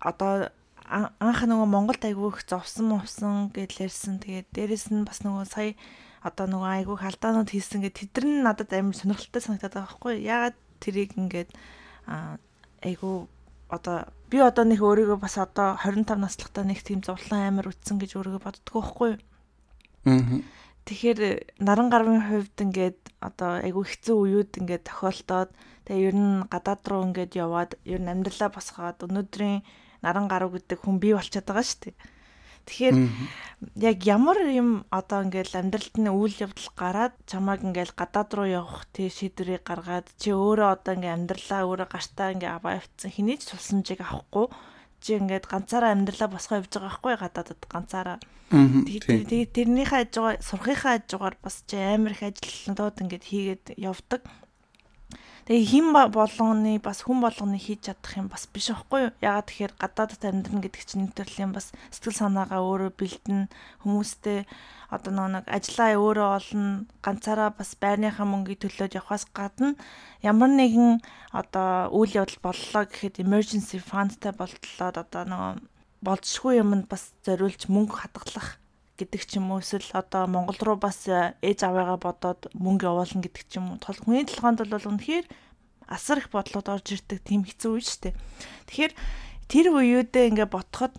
одоо ан- анх нөгөө Монголд айгүй их зовсон мовсон гэж ярьсан. Тэгээд дээрэс нь бас нөгөө сая одоо нөгөө айгүй их алдаанууд хийсэн гэдэг тэдэр нь надад амар сонирхолтой санагдаад байгаа байхгүй. Ягаад тэрийг ингээд айгүй одоо би одоо нэг өөрийгөө бас одоо 25 наслахтаа нэг тийм зовлон амар үтсэн гэж өөрийгөө боддгоо байхгүй. Аа. Тэгэхээр наран гарвын хувьд ингээд одоо айгүй хэцүү үеуд ингээд тохиолдоод тэгээ ер нь гадаад руу ингээд яваад ер нь амьдралаа босгоод өнөөдрийн наран гарав гэдэг хүн бий болчиход байгаа шүү дээ. Тэгэхээр яг ямар юм одоо ингээл амьдралд нь үйл явдал гараад чамааг ингээл гадаад руу явах тий шийдвэрийг гаргаад чи өөрөө одоо ингээл амьдралаа өөрөө гартаа ингээ аваа явцсан хэний ч тусламжийг авахгүй чи ингээд ганцаараа амьдралаа босгоо явж байгаа байхгүй гадаадд ганцаараа. Тэгээд тэрнийхээ хажуугаар сурахынхаа хажуугаар бас чи амар их ажилтнууд ингээд хийгээд явдаг. Тэгээ хин болгоны бас хүн болгоны хийж чадах юм бас биш аахгүй юу? Ягаад тэгэхээр гадаадд амьдрна гэдэг чинь нэг төрлийн бас сэтгэл санаагаа өөрөө бэлдэн хүмүүстэй одоо нэг ажиллаа өөрөө олно ганцаараа бас байрныхаа мөнгийг төлөөд явахаас гадна ямар нэгэн одоо үйл явдал боллоо гэхэд emergency fundтай болтлоод одоо нэг болцсгүй юмд бас зориулж мөнгө хадгалах гэдэг ч юм уу эсвэл одоо Монгол руу бас э, ээж аваагаа бодоод мөнгө явуулна гэдэг ч юм уу. Тол хүний толгойд бол үнэхээр асар их бодлоод орж ирдэг тийм хэцүү үе шүү дээ. Тэгэхээр тэр үеүдээ ингээ ботход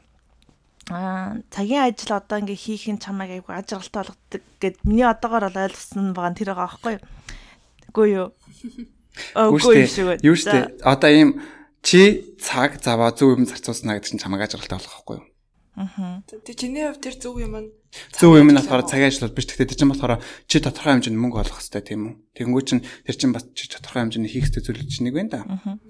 аа цагийн ажил одоо ингээ хийх нь чамайг айгүй ажиглалтай болгодог гэд миний одоогоор бол ойлгосон байгаа нь тэр байгаа байхгүй юу? Үгүй юу? <laughs> Үгүй шүү. Юу шүү дээ. Одоо ийм чи цаг заваа зөв юм зарцуулснаа гэдэг чинь чамайг ажиглалтай болгох байхгүй юу? Аа. Тэг чиний хувьд тэр зөв юм нь зөв юм нь болохоор цагийн ажил бол биш. Тэгтээ тэр чинь болохоор чи тодорхой хэмжээнд мөнгө олох хэрэгтэй тийм үү? Тэнгүүд чинь тэр чинь бас чи тодорхой хэмжээний хийх зүйл чинь нэг байна да.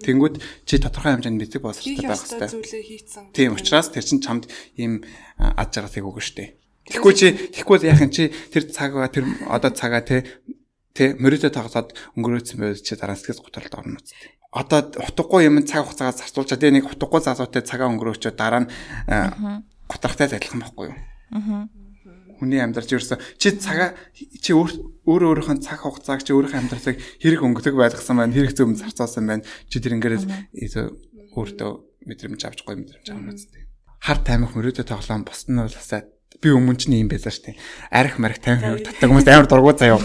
Тэнгүүд чи тодорхой хэмжээнд мэддэг боловсролтой байх хэрэгтэй. Тийм учраас тэр чинь чамд ийм ад жаргалыг өгнө штэ. Тэгэхгүй чи тэгэхгүй яах юм чи тэр цагаа тэр одоо цагаа те те мөрөдө тагсаад өнгөрөөцсөн байвал чи дараа сэтгэл готролд орно үстэй одоо утгагүй юм цаг хугацаагаа зарцуулчаа тэгээ нэг утгагүй залуутай цагаа өнгөрөөчөө дараа нь гутрахтай адилхан байхгүй юу? Аа. Хүний амьдрал чи ерөөсө чи цагаа чи өөр өөр өөрийнхөө цаг хугацааг чи өөрийнхөө амьдралыг хэрэг өнгөдөг байлгасан байна, хэрэг зөв зарцуулсан байна. Чи тэр ингээд өөртөө мэдрэмж авч гоё мэдрэмж авах үстэй. Хар таймх мөрөөдө тоглоом босд нь болсаа би өмнө ч юм байсан дээ. Арх марх таймх татдаг хүмүүс амар дургуй заяа.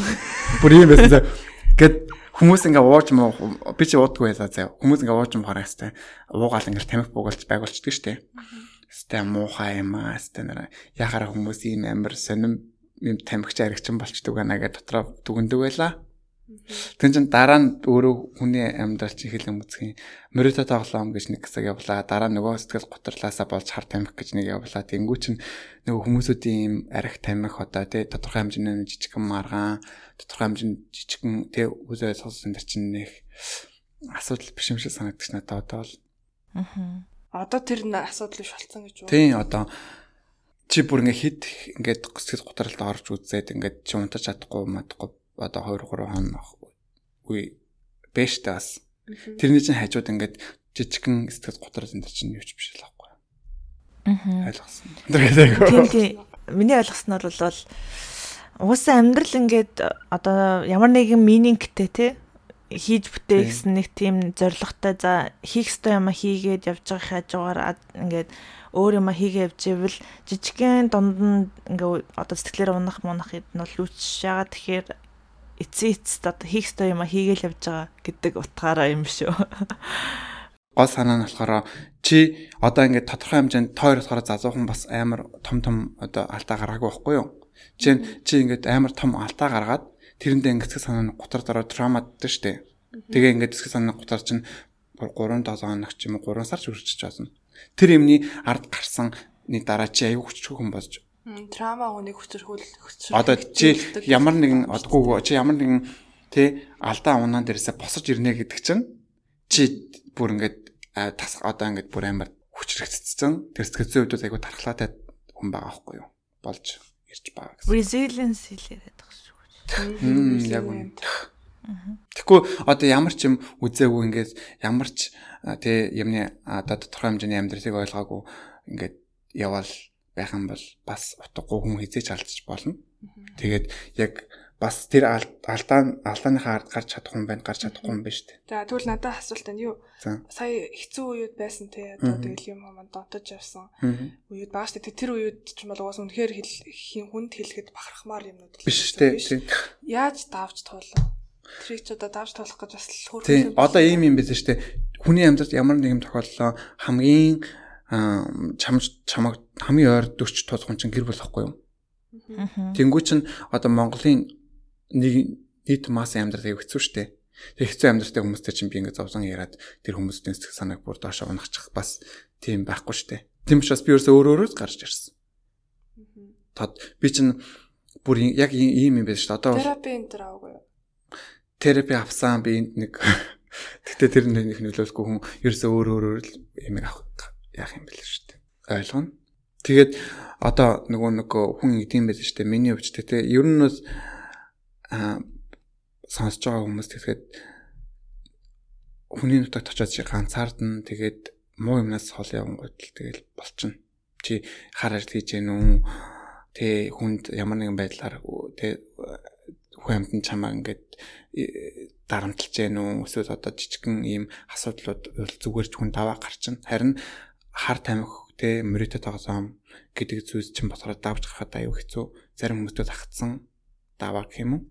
Бүр юм байсан. Гэт хүмүүс ингээ ууж муу би чи уудгүй байлаа заяа. Хүмүүс ингээ ууж муу хараа хэвээр уугаал ингээ тамхи буугалж байгуулчихдаг шүү Сте муухай юм аа сте нэр яхаар хүмүүс ийм амар сонирм юм тамхич аригчин болчдөг байна гэж дотроо дүгндэг байлаа. Тэгэн чин дараа нь өөрөө хүний амьдрал чи хэлэн үзэх юм. Мөрөдө тоглоом гэж нэг хэсэг явлаа. Дараа нөгөө сэтгэл готрлаасаа болж хар тамхи гэж нэг явлаа. Тэнгүү чин нөгөө хүмүүсүүдийн юм арих тамхи одоо тий тодорхой хэмжээний жижигхэн маргаан, тодорхой хэмжээний жижигхэн тий үзээ сонссон дэр чин нэг асуудал биш юм шиг санагдчих надад одоо бол. Аа Одоо тэр асуудал биш болсон гэж үү? Тийм одоо чи бүр ингээ хит ингээд сэтгэл готролд орж үзээд ингээд чи унтаж чадахгүй мадахгүй одоо 2 3 хоног үе бэш тас. Тэрний чинь хажууд ингээд жижигхэн сэтгэл готрол энэ чинь юу ч биш л байхгүй. Аа. Ойлгосон. Тийм тийм. Миний ойлгосноор бол угаасаа амьдрал ингээд одоо ямар нэгэн минингтэй те хийж бүтээ гэсэн нэг тийм зоригтой за хийх ёстой юм хийгээд явж байгаа хажуугаар ингээд өөр юм хийгээ явж ивэл жижигхэн дунд нь ингээ одоо сэтгэлээр унах мунах хэд нь бол үүч яагаад тэгэхээр эцээ эцэд одоо хийх ёстой юм хийгээл явж байгаа гэдэг утгаараа юм шүү. <laughs> Гол санаа нь болохоор чи одоо ингээд тодорхой хэмжээнд тойр болохоор залуухан бас амар том том одоо алдаа гаргаагүй байхгүй юу? Чи чи ингээд амар том алдаа гаргаад тэрэндээ ингээд хэсэг санаа нь гутар дараа драмаддаг штэ. Тэгээ ингээд хэсэг санаа гутар чинь 3 7 хоног ч юм уу 3 сар ч үржиж чадна. Тэр юмний ард гарсаны дараа чи аюу хүчтэй хүн болж трама хүнийг хүчрхүүл хүчрхүүл одоо чи ямар нэгэн одгоо чи ямар нэгэн тий алдаа унаан дээрээсээ босож ирнэ гэдэг чинь чи бүр ингээд тас одоо ингээд бүр амар хүчрэгцсэн тэр сэтгэцэн хувьд айгу тархлаатай хүн байгаа байхгүй юу болж ирж байгаа гэсэн. Resilience хэлээд. Яг үнэ. Тэгэхгүй одоо ямар ч юм үзээгүй ингээд ямар ч тий юмны одоо тодорхой хэмжээний амьдралыг ойлгоогүй ингээд явал байх юм бол бас утгагүй хүн хизээч алдчих болно. Тэгээд яг бас тэр алдаа алдааныхаа ард гарч чадах хүн байна гарч чадахгүй юм байна шүү дээ. За тэгвэл надад асуулт байна юу? Сая хэцүү үеуд байсан те одоо тэгэл юм юм донтож явсан үеуд бааш те тэр үеуд ч юм бол уус үнэхээр хүнд хэлэхэд бахархмаар юмнууд биш шүү дээ. Яаж давж туулаа? Тэрийг ч одоо давж туулах гэж бас хөөрхөн. Тийм одоо ийм юм байсан шүү дээ. хүний амьдралд ямар нэгэн тохиолдолд хамгийн чамж чамаг хамгийн ойр 40 тусган чинь гэр болохгүй юу? Тэнгүү чинь одоо Монголын нэг нийт масс амьдрал аяг хэцүү шттэ. Тэг хэцүү амьдралтай хүмүүстэй чинь би ингээд зовлон яриад тэр хүмүүсийн сэтгэл санааг бүр доошоо унахчих бас тийм байхгүй шттэ. Тийм учраас би өөрөөсөө өөр өөрөөс гарч ирсэн. Тод би чинь бүр яг ийм юм шүү дээ. Одоо терапи энэ төр аагүй юу? Терапи авсан би энд нэг <laughs> Гэтэ тэр нэг нөлөөлөхгүй хүн ерөөсөө өөр өөрөөр л юм авах яах юм бэл шүү дээ. Ойлгоно. Тэгээд одоо нөгөө нөгөө хүн идэм байж штэ миний хувьд тэ ер нь бас сонсож байгаа хүмүүс тэгэхэд хүний нутагт очиод чи ганцаардна тэгээд муу юмнаас хол явангууд л тэгэл болчихно. Чи хар ажил хийж гэнэ үү? Тэ хүнд ямар нэгэн байдлаар тэ хүн амьтан чамаа ингээд э, дарамтлж гэнэ үү? Эсвэл одоо жижигхэн ийм асуудлууд зүгээр ч хүн даваа гарчна. Харин хар тамхи тэ мөрөдөд тоглоом гэдэг зүйлс чинь болохоор давж гарахад аюу хэцүү. Зарим хүмүүстээ тагцсан даваа гэх юм уу?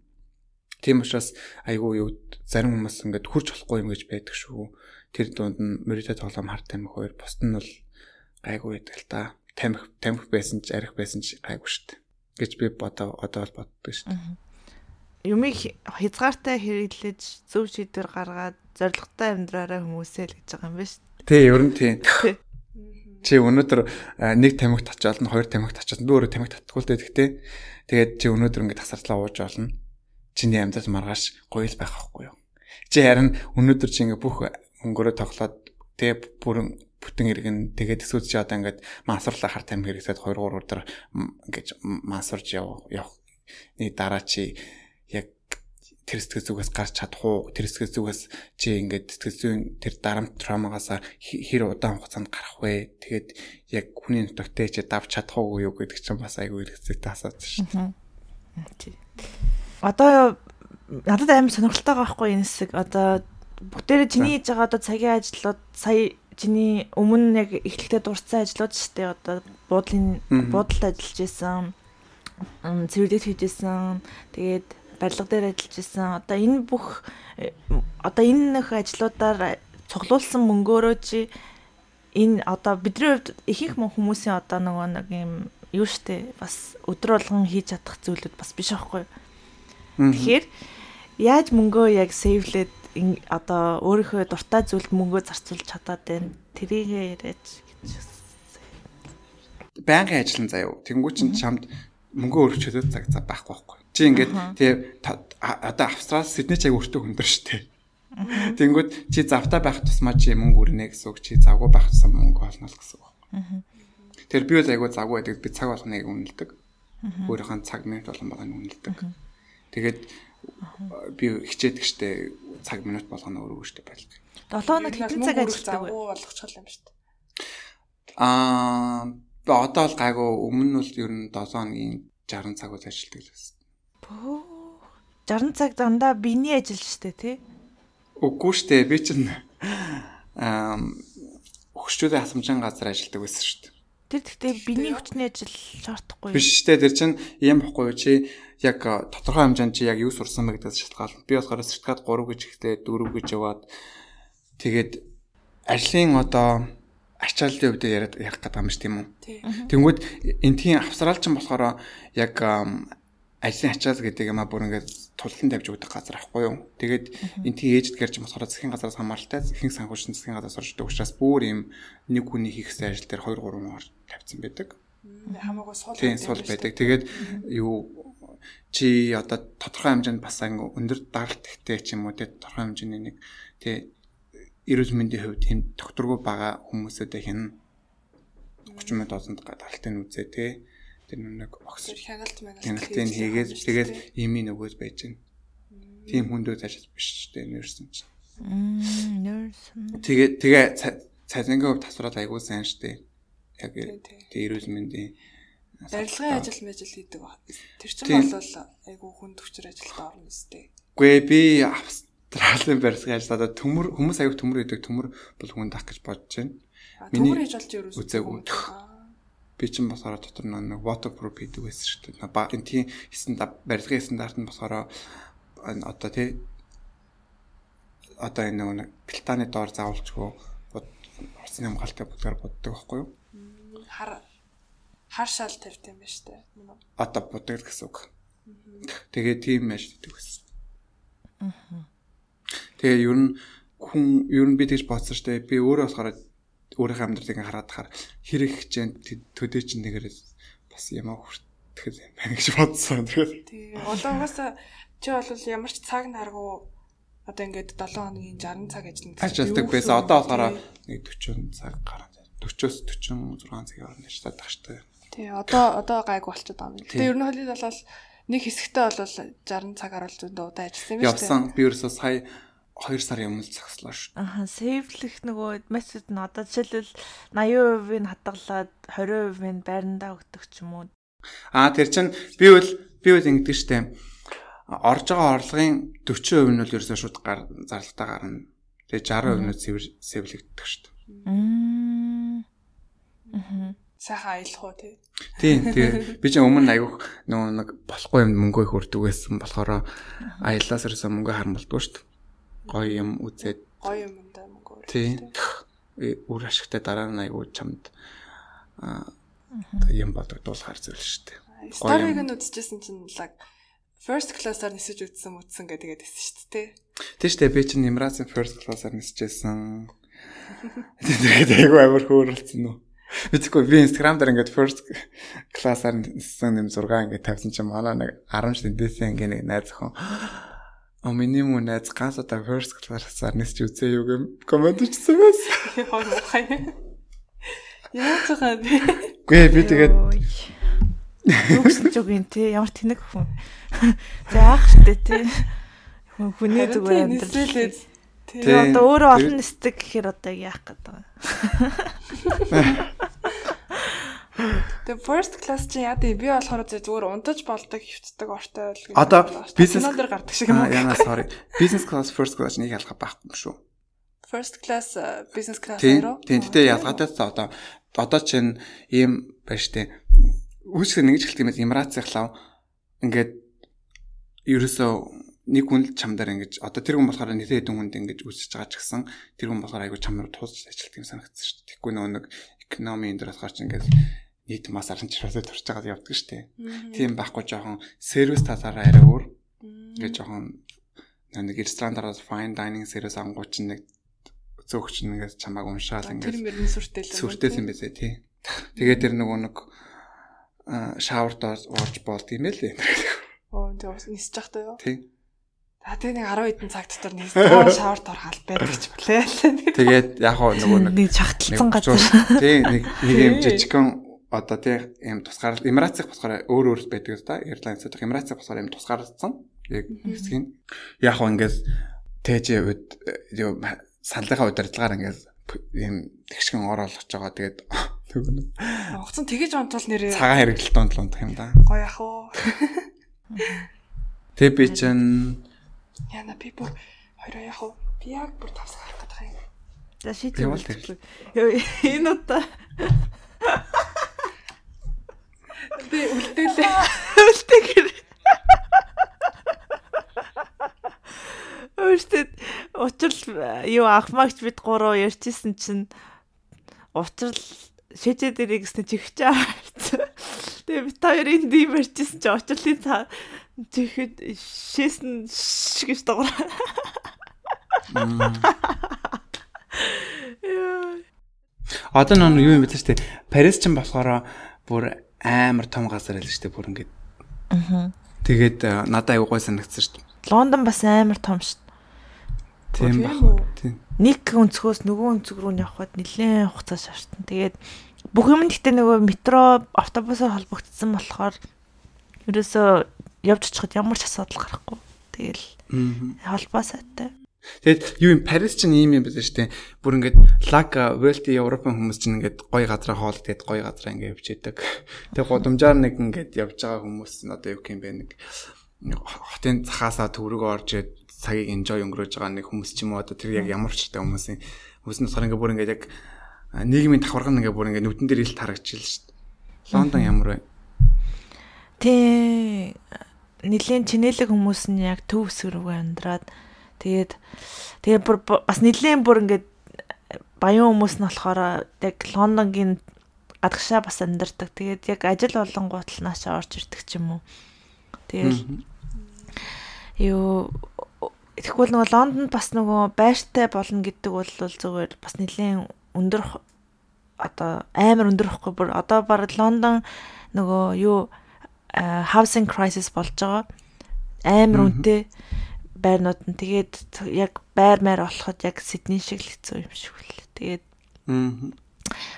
Тийм учраас айгүй юу зарим хүмүүс ингээд хурж болохгүй юм гэж байдаг шүү. Тэр дунд нь мөрөдөд тоглоом хар тамхи хоёр бусд нь бол гайгүй байдаг л та. Тамхи тамхи байсан ч арих байсан ч гайгүй шүү дээ. гэж би бодоо одоо бол боддог шүү дээ. Юмыг хязгаартай хэрэглэж зөв шийдвэр гаргаад зоригтой амьдраараа хүмүүсээ л гэж байгаа юм байна шүү. Тий, ер нь тий. <laughs> Чи өнөөдөр нэг тамхи татчаал нь хоёр тамхи татчаал би өөрөө тамхи татдаггүй л дээ гэхдээ тэгээд чи өнөөдөр ингээд тасартлаа ууж болно. Чиний амьдрал маргааш гоё л байх байхгүй юу? Чи харин өнөөдөр чи ингээд бүх мөнгөөрөө тоглоод тэгээ бүрэн бүтэн иргэн тэгээд эсвэл чи одоо ингээд мансуурлаа хар тамхи хэрэгсээд 2 3 өдөр ингээд мансуурж яв явах. Нэг дараа чи яг тэр сэтгэл зүгээс гарч чадах уу тэр сэтгэл зүгээс чи ингээд сэтгэл зүйн тэр дарамт травмагаас хэр удаан хугацаанд гарах вэ тэгээд яг хүний нутагтай чи давж чадах уу гэдэг чинь бас айгүй хэрэгцээтэй асууж шүү дээ одоо надад амар сонирхолтой байгаа байхгүй энэ хэсэг одоо бүгдээрээ чиний хийж байгаа одоо цагийн ажлууд сая чиний өмнө яг эхлэлдээ дурдсан ажлууд шүү дээ одоо буудлын буудалд ажиллаж исэн цэвэрлэж хийж исэн тэгээд барилга дээр ажиллаж исэн. Одоо энэ бүх одоо энэ нөх ажлуудаар цуглуулсан мөнгөөрөө чи энэ одоо бидний хувьд ихэнх хүмүүсийн одоо нөгөө нэг юм юу штэ бас өдөр болгон хийж чадах зүйлүүд бас биш аахгүй. Тэгэхээр яаж мөнгөө яг сейвлээд одоо өөрийнхөө дуртай зүйлд мөнгөө зарцуулж чадаад байна. Тэрийг яриач гэж. Байнгын ажлын заяа. Тэнгүү чин чамд мөнгө өргөчөөд цаг цаг байхгүй байхгүй. Чи ингээд тий одоо Австрал Сидней чаг өртөө хөндөр штэ. Тэнгүүд чи завтай байх тусмаа чи мөнгө өрнө гэсэн үг. Чи завгүй байх тусмаа мөнгө олно л гэсэн үг. Тэр би бол айгүй завгүй байдаг. Би цаг болгоныг үнэлдэг. Өөрийнхөө цаг минут болгон байгааг үнэлдэг. Тэгээд би хичээдэг штэ цаг минут болгоно өөрөө штэ байлг. 7 хоног хэдэн цаг ажилладаг вэ? болгочихлоо юм штэ. Аа одоо л гайгүй өмнө нь бол ер нь 7 хоногийн 60 цаг үз ажилладаг л байсан. 60 цаг дандаа биений ажил штэ тий. Үгүй штэ би чинь аа өгчүүдийн хасамжийн газар ажилладаг байсан штэ. Тэр гэхдээ биений хүчний ажил шаардахгүй. Биш штэ тэр чинь юм бохгүй чи яг тодорхой хэмжээнд чи яг юу сурсан бэ гэдэгс шалтгаална. Би болохоор сертификат 3 гэж ихтэй 4 гэж яваад тэгээд ажлын одоо ачааллын хувьд яриад ярих гэдэг юм ш тийм үү. Тэнгүүд энтхийн австралчин болохоор яг ажлын ачаал гэдэг юм а бүр ингээд тултан тавьж өгдөг газар ахгүй юу. Тэгээд энэ тийм ээжд гэрч болохоор засгийн газараас хамааралтай ихэнх санхүүжин засгийн газраас оршдог учраас бүр ийм нэг хүний хийхсэн ажил дээр 2 3 мөр тавьсан байдаг. Хамаагүй сул тийм сул байдаг. Тэгээд юу чи одоо тодорхой хэмжээнд бас өндөр даралт ихтэй ч юм уу тий тодорхой хэмжээний нэг тий эрүүл мэндийн хувьд тийм докторгүй байгаа хүмүүсүүдээ хин 30 мянган долларт даралтыг үзээ тий тэр нэг огс хяналт хяналтыг хийгээд тэгээд имийн нөгөөд байж гэн. Тийм хүндөө цаашаа биш ч тийм нэрсэн чинь. Нэрсэн. Тэгээд тэгээ цалингийн хувьд тасвараад айгүй сайн штэ. Яг тийм эрүүл мэндийн барилгын ажил мэжил хийдэг ба. Тэр чинь бол айгүй хүнд хүчээр ажилд орно өстэй. Гүй би Австралийн барилгын ажил одоо төмөр хүмүүс аяг төмөр хийдэг төмөр бол хүн дах гэж бодож байна. Төмөр хийж болж юу үзээгүй би чинь болохоор дотор нэг waterproof гэдэг байсан шүү дээ. Ба энэ тийм стандарт барилгын стандарт нь болохоор одоо тий одоо энэ нэг платаны доор заавалчгүй утасны хамгаалтай будгаар буддаг байхгүй юу? Хар хар шал тавьт юм байна штэ. Одоо будаг гэсэн үг. Тэгээ тийм байж гэдэг гэсэн. Тэгээ ер нь хүн ер нь би тэгж бодсон штэ. Би өөрөө болохоор өөрийнхөө амьдралыг хараад хахаар хэрэг хичээнд төдөө чинь нэгэр бас ямаа хүртгэл юм байна гэж бодсон. Тэгээд тэгээ улуугаас чи бол ямар ч цаг наргуу одоо ингээд 7 хоногийн 60 цаг ажиллана. Ажилтдаг байсан. Одоо болохоор нэг 40 цаг гараад 40-оос 46 цагийн хооронд ажилладаг штэ. Тий, одоо одоо гайг болчиход байгаа юм. Тэгээ ер нь холид болол нэг хэсэгтээ бол 60 цаг харуулж зөндөө удаа ажилласан юм шүү дээ. Явсан би ерөөсөө сая 2 сарын өмнө цагслаа шүү. Аха, сейвлэх нөгөө мессеж нь одоо жишээлбэл 80% нь хадгалаад 20% нь байрандаа өгдөг ч юм уу. Аа тэр чинь би бол би бол ингэдэг штэ. Орж байгаа орлогын 40% нь бол ерөөсөө шууд гар зарлалтаа гарна. Тэгээ 60% нь сэвлэгддэг штэ. Аа. Сайхан аялах уу тий. Тийм тэгээ <laughs> би ч өмнө айгуух нөгөө нэг болохгүй юм мөнгө их өрдөг байсан болохоор аяллаас ерөөсөө мөнгө харамлдаггүй шүү дээ. Гоё юм үзээд гоё юм даа мөнгө. Тийм. Үр ашигтай дараа нь айгуу чамд аа юм бодогдуулахар зүйл шүү дээ. Старыг нь үзчихсэн чинь лаг first class-аар нисэж үтсэн үтсэн гэдэг байсан шүү дээ. Тийм шүү дээ би чинь Emirates first class-аар нисэжсэн. Тэгээд айгуу амар хөөрөлцсөн нөө. Мэдээгүй би Instagram дээр ингээд first class-аар ниссэн юм 6 ингээд тавьсан чинь манай нэг 10 дэндээсэн ингээд нэг найз охин А миний муу найз ганц удаа first class-аар нисч үзээ юу гэм комент хийсэн байс. Хоо мухай. Яа цагаа би. Гүй би тэгээд Юугсэн ч үг юм те ямар тэнэг хүн. Заах штэ те. Хүний зүгээр амьдрал. Тэгээ одоо өөрөө олон нэстэг гэхээр одоо яах гээд байгаа. <laughs> Тэгээ first class чи яа дээ би болохоор зүгээр унтаж болдог хөвцдөг ортой л одоо бизнес дээр гардаг шиг юм аа яна sorry. Business class first class нэг ялгаа байхгүй шүү. First class э, business class руу? тийм тэгтээ ялгаатай та одоо одоо чинь ийм байна штэ үүсгэн нэгж хэлт юм Эмирацын лав. Ингээд ерөөсөө нэг хүн л чамдаар ингэж одоо тэр хүн болохоор нэлээд хэдэн хүнд ингэж үсэж байгаа ч гэсэн тэр хүн болохоор айгүй чамруу туулж ажилт юм санагдсан шүү дээ. Тэгэхгүй нөгөө нэг экономи энэ дөр болохоор ч ингэж нийт мас аран чирээсээ турж байгаа явдаг шүү дээ. Тийм байхгүй жоохон сервис талаараа арай өөр. Ингээд жоохон нэг ресторандараа fine dining сервис ангууч нэг зөөгч нэгээс чамааг уншаал ингээд тэр мөрний сүртэй л сүртэй юм байсаа тий. Тэгээд тэр нөгөө нэг шаурд орж болд юм ээ л. Оо тэгээд нисэж явахдаа юу? Тий. А тэгээ нэг 10 хэдэн цаг дотор нэг шавар торхал байдаг ч болээ. Тэгээд яг хоо нөгөө нэг чагталсан газар. Тий нэг нэг юм жижигхэн одоо тий юм тусгаар Эмирацих болохоор өөр өөр байдаг да. Airlines дэх Эмирацих болохоор юм тусгаарлцсан. Яг хэсгийн. Яг хоо ингээс тэж үед юу саналынхаа удирдлагаар ингээс юм тэгшгэн ор олгож байгаа. Тэгээд <laughs> огцон тэгэж онтол нэрээ цагаан хэрэглэлт онтол унтах юм да. Гоё ах уу. <laughs> Тэг би чинь Яна би бүр хоёроо яг уу би яг бүр тавсаг харах гэдэг юм. За шийдэл болчихлоо. <laughs> Энэ удаа би үлдээлээ. <laughs> Үлдээгэр. Өөртөө учрал юу ахмагч бид гурав ярьчихсан чинь учрал шийдээ дээрээ гэснэ чихчээ. Тэгээ бид хоёрын дийм ярьчихсан чинь учрлын Тэгэхэд шээсэн гэж дагавар. Одоо нөө юу юм бэ те Парис ч болохоор бүр амар том газар л шүү дээ бүр ингээд. Аа. Тэгээд э, надад аягүй гой санагдсан дээ. Лондон бас амар том дээ. Тийм баг. Тийм. Нэг өнцгөөс нөгөө өнцөг рүү явхад нэлээд хугацаа шаардсан. Тэгээд бүх юм гэхдээ нөгөө метро автобусаар холбогдсон болохоор ерөөсөө явж очиход ямар ч асуудал гарахгүй. Тэгэл холбоо сайтай. Тэгэд юу юм Парис ч ийм юм байна шүү дээ. Бүр ингээд лаг Велти Европын хүмүүс чинь ингээд гоё газараа хоол тэгээд гоё газараа ингээд явж идэг. Тэгээд годомжаар нэг ингээд явж байгаа хүмүүс нь одоо юу юм бэ нэг хотын цахаасаа төврөг орж цагийг enjoy өнгөрөөж байгаа нэг хүмүүс ч юм уу одоо тэр яг ямар ч та хүмүүсийн хүмүүс нь болохоор ингээд бүр ингээд яг нийгмийн давхарган ингээд бүр ингээд нүдэн дээр ил тарагчил шүү дээ. Лондон ямар вэ? Тий нэлийн чинэлэг хүмүүс нь яг төв хэсэг рүү амьдраад Тэгээд тэгээд бүр бас нэлээд бүр ингээд баян хүмүүс нь болохоор яг Лондонгийн гадагшаа бас амьдардаг. Тэгээд яг ажил болонгууд л наашаа орж ирдэг ч юм уу. Тэгээд юу тэгэхгүй нөгөө Лондонд бас нөгөө байртай болно гэдэг бол зүгээр бас нэлээд өндөр одоо амар өндөр ихгүй бүр одоо баг Лондон нөгөө юу а, housing crisis болж байгаа. Амар үнэтэй байрнууд нь тэгээд яг байр маяр болоход яг Сидней шиг л хэцүү юм шиг үл. Тэгээд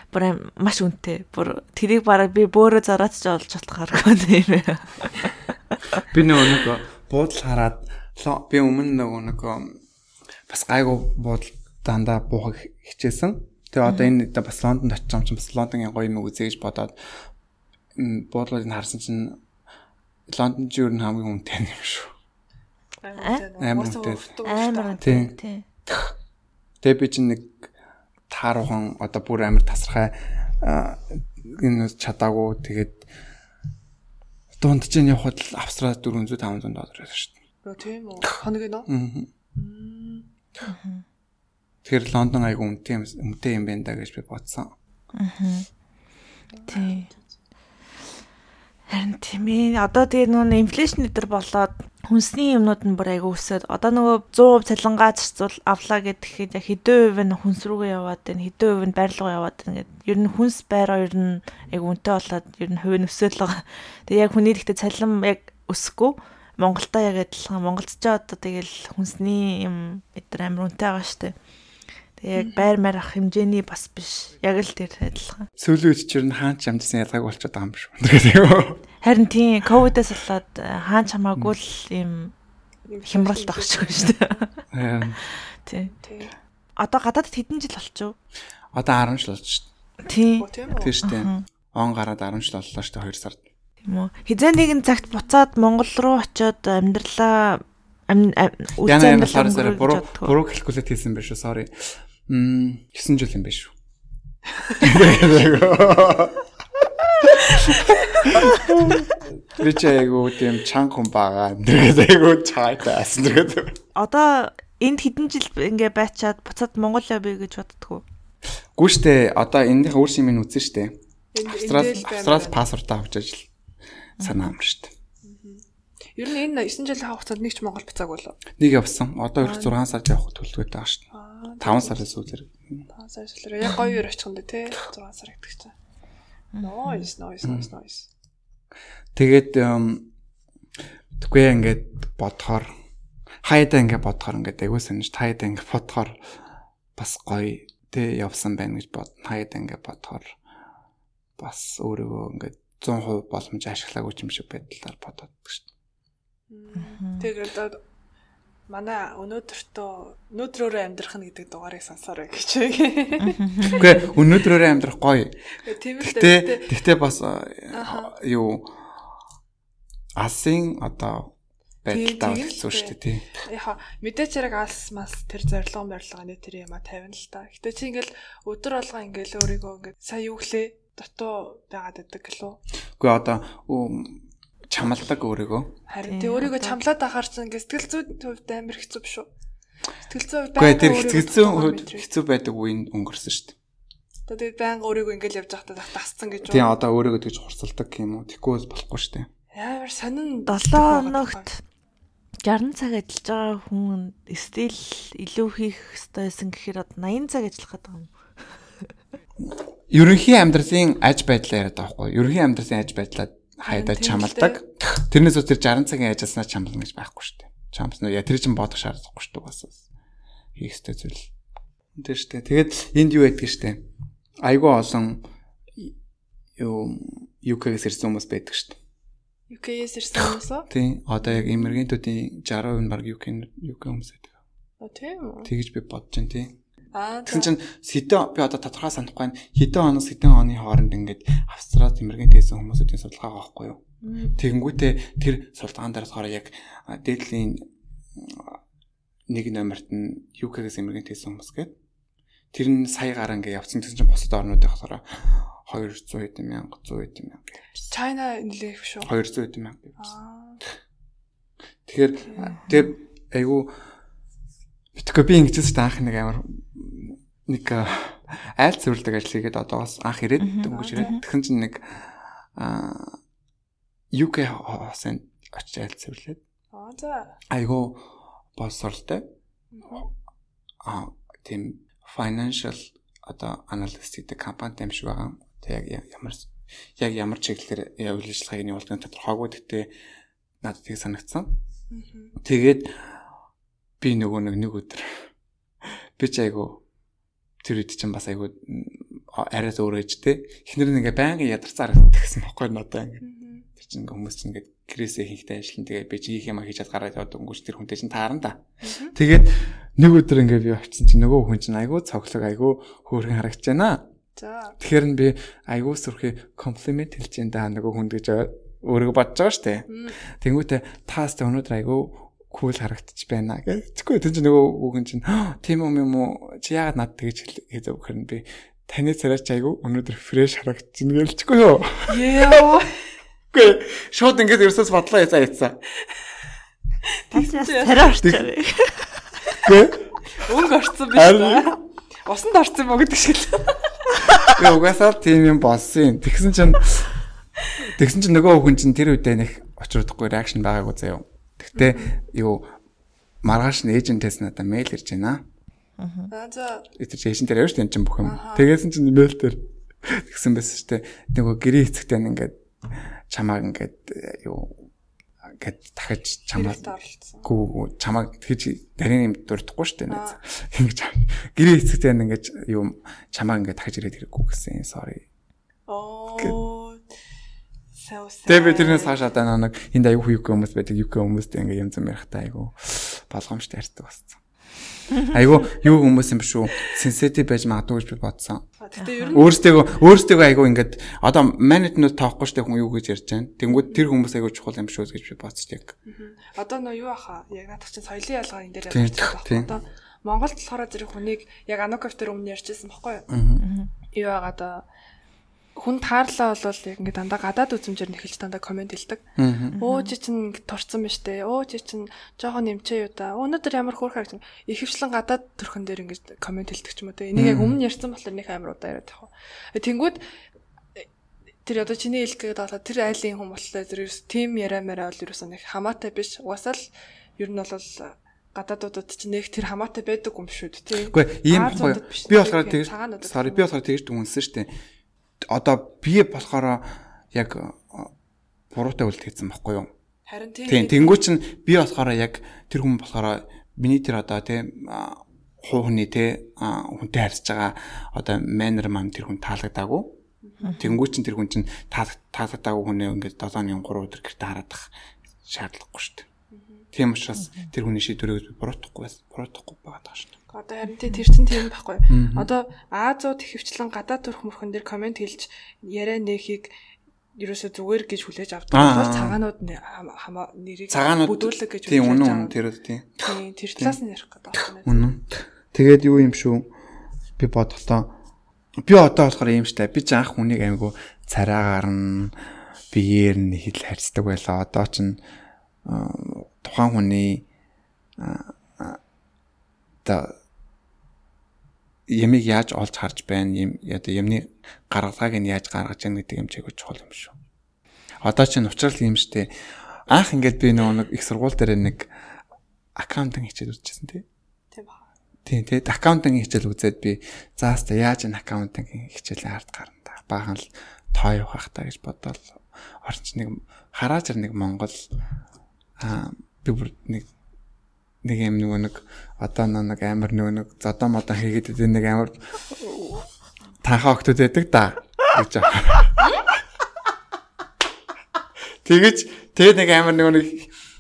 бүр маш үнэтэй. Бүр тэрийг бараг би бөөрө зараад ч олж болох аргагүй юм. <laughs> Би нөгөө нэг буудал хараад би өмнө нөгөө нэг бас гайгүй буудал дандаа буухаг хичээсэн. Тэгээ одоо энэ бас Лондонд очиж юм чинь бас Лондонгийн гоё юм үзье гэж бодоод м, буудлуудыг харсан чинь Лондон ч юу н хамгийн үнэтэй юм шүү. Амар үнэтэй. Амар Тийм. Тэгээ би чинь нэг тааруухан одоо бүр амар тасархай энэ чадаагүй тэгээд дунд чинь явхад л австрал 400 500 доллар байсан шүү дээ. Оо тийм үү. Хоног нөө. Аа. Тэгэхээр Лондон айгу үнэтэй юм үнэтэй юм байна да гэж би бодсон. Тийм. Харин тийм ээ. Одоо тэгээ нөгөө инфляцийн өдр болоод хүнсний юмнууд нь бүр айгу өсөд одоо нөгөө 100% цалингаа зарцуул авлаа гэхэд яг хэдэн хувь нь хүнс рүүгээ яваад байна хэдэн хувь нь байр руу яваад байна гэдэг. Ер нь хүнс байраа ер нь айгу үнэтэй болоод ер нь хувь нь өсөөл байгаа. <laughs> Тэгээ яг хүний ихтэй цалин яг өсөхгүй Монголтай яг адилхан Монголд ч одоо тэгэл хүнсний юм өдр амар үнэтэй байгаа штэ. Тэгээ яг байр маар ах хэмжээний бас биш. Яг л тэр адилхан. Сүүлийн үед ч ер нь хаан ч амжсан ялгааг болчиход байгаа юм шүү. Тэгээд Харин тийм ковидээс болоод э, хаан чамаагүй л юм хямралт багчгүй шүү дээ. Тийм. Одоо гадаадд хэдэн жил болчихв? одоо 10 жил болж шүү. Оо тийм. Тийм шүү дээ. Он гараад 10 жил боллоо шүү дээ 2 сард. Тийм үү. Хизээ нэгэн цагт буцаад Монгол руу очиод амьдралаа ам үйл Яна яна амьдралаа sorry sorry буруу буруу калькулят хийсэн байх шүү. Sorry. Мм 9 жил юм биш шүү. <laughs> <laughs> <laughs> Би ч айгу тийм чанга хүн байгаа. Тэгээд айгу чайтай асан тэгээд. Одоо энд хэдэн жил ингээ байчаад буцаад Монгол явъя гэж боддгоо. Гүү штэ одоо энэний өөр шимийг үзэн штэ. Энд- Австрал. Австрал паспортаа авч ажил санаа амар штэ. Ер нь энэ 9 жилийн хугацаанд нэг ч Монгол буцаагүй лөө. Нэг явсан. Одоо их 6 сард явах төлөвлөгөөтэй байгаа штэ. Аа. 5 сараас үзэр. 5 сар шилрээ. Яг гоё юу очих юм дэ те. 6 сар гэдэг чинь. Nice, nice, nice, nice. Тэгээд тэггүй ингээд бодохоор хаяада ингээд бодохоор ингээд айгуу санаж хаяада ингээд бодохоор бас гоё тэ явсан байна гэж бодно. Хаяада ингээд бодохоор бас өөрийгөө ингээд 100% боломж ашиглаагүй юм шиг байдлаар бодоод дээ. Тэгээд одоо манай өнөөдөртөө өнөөдрөөрөө амьдрах нь гэдэг дугаарыг сонсоорой гэж. Тэгвэл өнөөдрөөрөө амьдрах гоё. Тийм л Гэтэ тэгтээ бас э, юу алсын одоо байдалтай тийм шүү дээ тий. Яха мэдээч хэрэг алс мас тэр зорилго морилгоны тэр юм а тавина л та. Гэтэ чи ингээл өдөр болго ингээл өөрийгөө ингээд сая юу гэлээ дотоо байгаад байдаг гэлөө. Үгүй одоо чамлалаг өөрийгөө. Харин тий өөрийгөө чамлаад ахаар чинь ингээд сэтгэл зүйн хувьд амар хэцүү биш үү? Сэтгэл зүйн хувьд Үгүй тэр өөрийгөө хэцүү тодорхой мэдрэх. хэцүү байдаг үеийн өнгөрсөн шүү дээ. Одоо тэгээд байнга өөрийгөө ингээл явж байхдаа тасцсан гэж Тийм одоо өөрийгөө тэгж хурцлдаг юм уу? Тэггүй бол болохгүй шүү дээ. Ямар сонин 7 хоногт 60 цаг ажиллаж байгаа хүн стил илүү хийх ёстойсэн гэхээр одоо 80 цаг ажиллах гэдэг юм. Ерөнхий амьдралын аж байдлаа яриад байгаа байхгүй юу? Ерөнхий амьдралын аж байдлаа хайдаа чамалдаг. Тэрнээс үл тэр 60 цагийн ажилласнаа чамлана гэж байхгүй шүү дээ. Чамс нөө я тэр чинь бодох шаардлагагүй шүү дээ бас. Хийх ёстой зүйл. Тэр шүү дээ. Тэгээд энд юу байдг шүү дээ. Айгүй олон юу UK-гээс ирсэн хүмүүс байдаг шүү дээ. UK-с ирсэн хүмүүс үү? Тийм. Одоо яг эмергентүүдийн 60% нь баг UK UK хүмүүс байдаг. Оо тийм үү? Тэгэж би бодож байна тийм. Тэгсэн чинь хэдэн би одоо тодорхой санахгүй байна. Хэдэн оноос хэдэн оны хооронд ингээд Австрал эмергент хийсэн хүмүүсийн судалгаа байхгүй юу? Тэгэнгүүтээ тэр судалгаан дээр болохоор яг дээдлийн нэг номерт нь UK-гээс эмергент хийсэн хүмүүс гээд тэр нь сая гараа ингээд явцсан гэсэн чинь бусад орнуудын болохоор 200 хэдэн мянга 100 хэдэн мянга. China нэлээх шүү. 200 хэдэн мянга. Тэгэхээр тэр айгу Тэгэхгүй би ингэжсэн дээ анх нэг амар нэг айл цэвэрлдэг ажил хийгээд одоо бас анх ирээд дөнгөж ирээд тэгсэн чинь нэг аа UK хосын очиж айл цэвэрлээд. Аа за. айгу боловсралтай а тийм financial одоо analyst гэдэг компанид юм шиг байгаа. Тэг ямар яг ямар чиглэлээр үйл ажиллагааг нь явуулдаг тодорхойгүй. Гэхдээ надад тийг санагдсан. Тэгээд би нөгөө нэг нэг өдөр би ч айгу тэр үед чинь бас айгу арай зөөрөөжтэй. Эхнэр нь ингээ байнгын ядарцаар гэсэн бохгүй надад ингээ. Тэр чинь ингээ хүмүүс чинь ингээ крээсээ хийхтэй ажиллана. Тэгээд би чи хийх юм хийж чад гараад яваад өнгөч тэр хүнтэй чинь таарна да. Тэгээд нэг өдөр ингээ би очсон чинь нөгөө хүн чинь айгу цоглог айгу хөөрхөн харагч байна. Тэгэхээр нь би айгу сүрхий комплимент хэлж энэ да нөгөө хүнд гэж өөрийгөө бодож байгаа штэ. Тэнгүүтээ тааст өнөөдөр айгу кул харагдчих байна гэж. Тэгэхгүй тэр чинь нөгөө үгэн чинь тийм юм юм уу чи яагаад над тэгж хэлээ юм би таны царайч айгу өнөөдөр фреш харагдчихна гэлчихгүй юу. Яа. Үгүй шууд ингээд ерөөсөөс бодлоо яцаа яцсан. Тэгсэн царай орчоо. Үгүй Өнгө орцсон биш үү? Усанд орцсон юм уу гэдэг шиг л. би угаасаа тийм юм болсон. Тэгсэн чинь тэгсэн чинь нөгөө хүн чинь тэр үедээ нэг очирдохгүй реакшн байгаагүй заяа. Тэгтээ юу маргааш нь эйжентээс надад мэйл ирж байна. Аа за. Тэр эйжентээр явж тань чинь бүх юм. Тэгээсэн чинь мэйл дээр тэгсэн байсан шүү дээ. Нөгөө гэрээ эцэгтэй нь ингээд чамааг ингээд юу гэд дахиж оролцсон. гүү чамааг тэгж дарийн юм дурдахгүй шүү дээ нэ. Ингэж гэрээ эцэгтэй нь ингээд юу чамааг ингээд дахиж ирээд хэрэггүй гэсэн. Sorry. Оо. Саус. Тэгээ би тэрнээс хаашаа даа нэг энд аюу юу хүмүүс байдаг юу хүмүүстэй ингээ юм зам ярихтаа айгу болгоомжтой ярьдаг болсон. Айгу юу хүмүүс юм шүү. Сенситив байж магадгүй гэж би бодсон. Өөрсдөө өөрсдөө айгу ингээд одоо манитнууд тоохгүй штэ хүн юу гэж ярьж байна. Тэнгүүд тэр хүмүүс айгу чухал юм шүү гэж би бодсон яг. одоо нөө юу аха яг надад чинь соёлын ялгаа энэ дээр ярьж байгаа одоо Монголд болохоор зэрэг хүнийг яг Аноков дээр өмнө ярьжсэн байхгүй юу? Юу байгаа одоо хүн таарлаа бол яг ингээд дандаа гадаад үзмжээр нэхэлж дандаа комент хэлдэг. Өө чи чинь ингээд турцсан байна штэ. Өө чи чинь жоохон нэмчээ юу да. Өнөөдөр ямар хөөрх харагч ихэвчлэн гадаад төрхөн дээр ингээд комент хэлдэг ч юм уу те. Энийг яг өмнө ярьсан болохоор нэг амар удаа яриад тах. Тэнгүүд тэр одоо чиний хэлгээд болоо тэр айлын хүн болохоор тэр ерөөс тим яриа мэрэ бол ерөөсөө нэг хамаатай биш. Угасаал ер нь бол гадаадуудад чинь нэг тэр хамаатай байдаг юм шүү дээ. Үгүй ийм. Би болохоор тэгж sorry би болохоор тэгж дүнсэн штэ. Одоо би болохоор яг э, буруутай үлд хийсэн байхгүй юу? Харин тий. Тийм тэнгуү чин би болохоор яг тэр хүн болохоор миний тэр одоо тийм хуухны те хүнтэй харьцаж байгаа одоо манер мам тэр хүн таалагдаагүй. Тэнгуү чин тэр хүн чин таалагдаагүй хүнээ ингээд 7-ны 3 өдөр гэртээ хараадах шаардлагагүй шүү дээ. Тийм учраас тэр хүний шийдвэрийг буруутгахгүй байсан. Буруутгахгүй байгаа даа шүү дээ. Одоо харин тэр чинь тийм байхгүй. Одоо Азууд ихэвчлэн гадаад төрх мөрхөн дээр комент хэлж яриа нээхийг ерөөсө зүгээр гэж хүлээж авдаг. Аа. цагаанууд нэ- хама хама нэрийг бүдүүлэг гэж Тийм хүлээж үнэн авдаг. үнэн тэр тийм. Тийм тэр талаас нь ярих гэдэг байна. Үнэн. Тэгээд юу юм шүү. Би бодохдоо би одоо болохоор юм штэ. Би ч анх хүнийг аймагу цараагаар нь биеэр нь хил харьцдаг байлаа. Одоо ч н тухайн хүний та ямиг яаж олж харж байна юм одоо юмны гаргалгааг нь яаж гаргаж яах гэдэг юм чиг чухал юм шүү. Одоо чинь уучрал юм штэ. Анх ингээд би нөгөө нэг их сургууль дээр нэг аккаунтинг хичээл үзчихсэн тий. Тийм ба. Тийм тэгээд аккаунтинг хичээл үзээд би зааста яаж энэ аккаунтинг хичээлийн ард гарна та. Баахан л тоо явах та гэж бодоод орч нэг харааж ир нэг Монгол аа би бүр нэг нэг юм нөгөө нэг одоо нэг амар нөгөө нэг зодоо модоо хийгээд идэг нэг амар танхаа октод байдаг да гэж аа. Тэгэж тэгээ нэг амар нөгөө нэг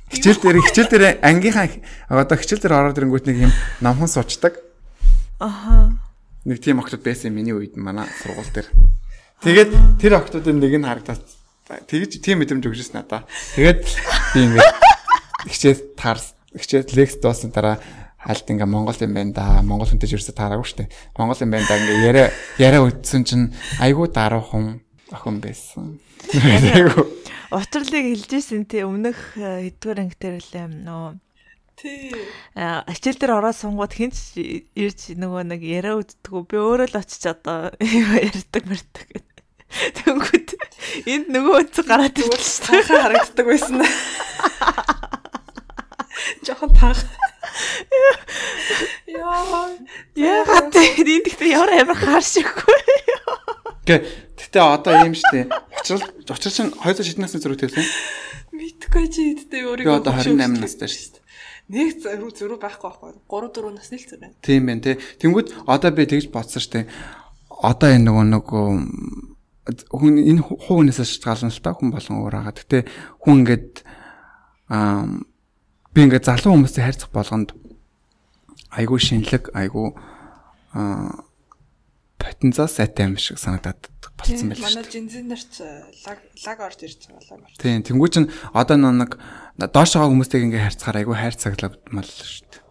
хичээл дээр хичээл дээр ангийнхаа одоо хичээл дээр ороод ирэнгүүт нэг юм намхан суучдаг. Аха. Нэг тийм октод байсан миний үед манай сургууль дээр. Тэгээд тэр октодын нэг нь харагдаад тэгэж тийм мэдрэмж өгчсэн надаа. Тэгээд би ингээд хичээл таарс хичээл лекц дуусан дараа хальт ингээ Монгол юм байна да. Монгол хүнтэй ч ерөөсө таараагүй штэ. Монгол юм байна да ингээ яриа яриа үтсэн чинь айгүй даруухан охин байсан. <laughs> Утрлыг хэлжсэн тий өмнөх э, хэдгээр анги дээр л юм нөө Тий. А, Ачаал дээр ороод сунгууд хинч ирж нөгөө нэг яриа үддэггүй. Би өөрөө л очиж одоо <laughs> ярьдаг мэрдэг. Тэнгүүд энд нөгөө үз гараад таахан харагддаг байсан. <laughs> Жохон таах. Яа. Яагаад энэ гэхдээ ямар амар хааршиггүй. Гэ тэгтээ одоо ийм штэ. Учрал учрал чинь 200 хэдэн насны зэрэг тавьсан. Мэдхгүй чи хэдтэй Би өөрийгөө. одоо 28 настай дээ. Нэг зөрүү зөрүү байхгүй байхгүй. 3 4 насны л зөрүү. Тийм байна те. Тэнгүүд одоо би тэгж бодсон штэ. Одоо энэ нөгөө нөгөө хүн энэ хуунаас шалтгаална л та хүн болон өөр байгаа. Гэтэ хүн ингээд аа би ингээд залуу хүмүүстэй харьцах болгонд айгүй шинэлэг айгүй аа потенциал сайтай юм шиг санагдаад болцсон байл шүү Манай жинзэн нар ч лаг лаг орж ирж байгаа лаг. Тийм, тэнгуү чин одоо нэг доош байгаа хүмүүстэйг ингээ харьцахаар айгүй хайрцаглаад мал шүү дээ.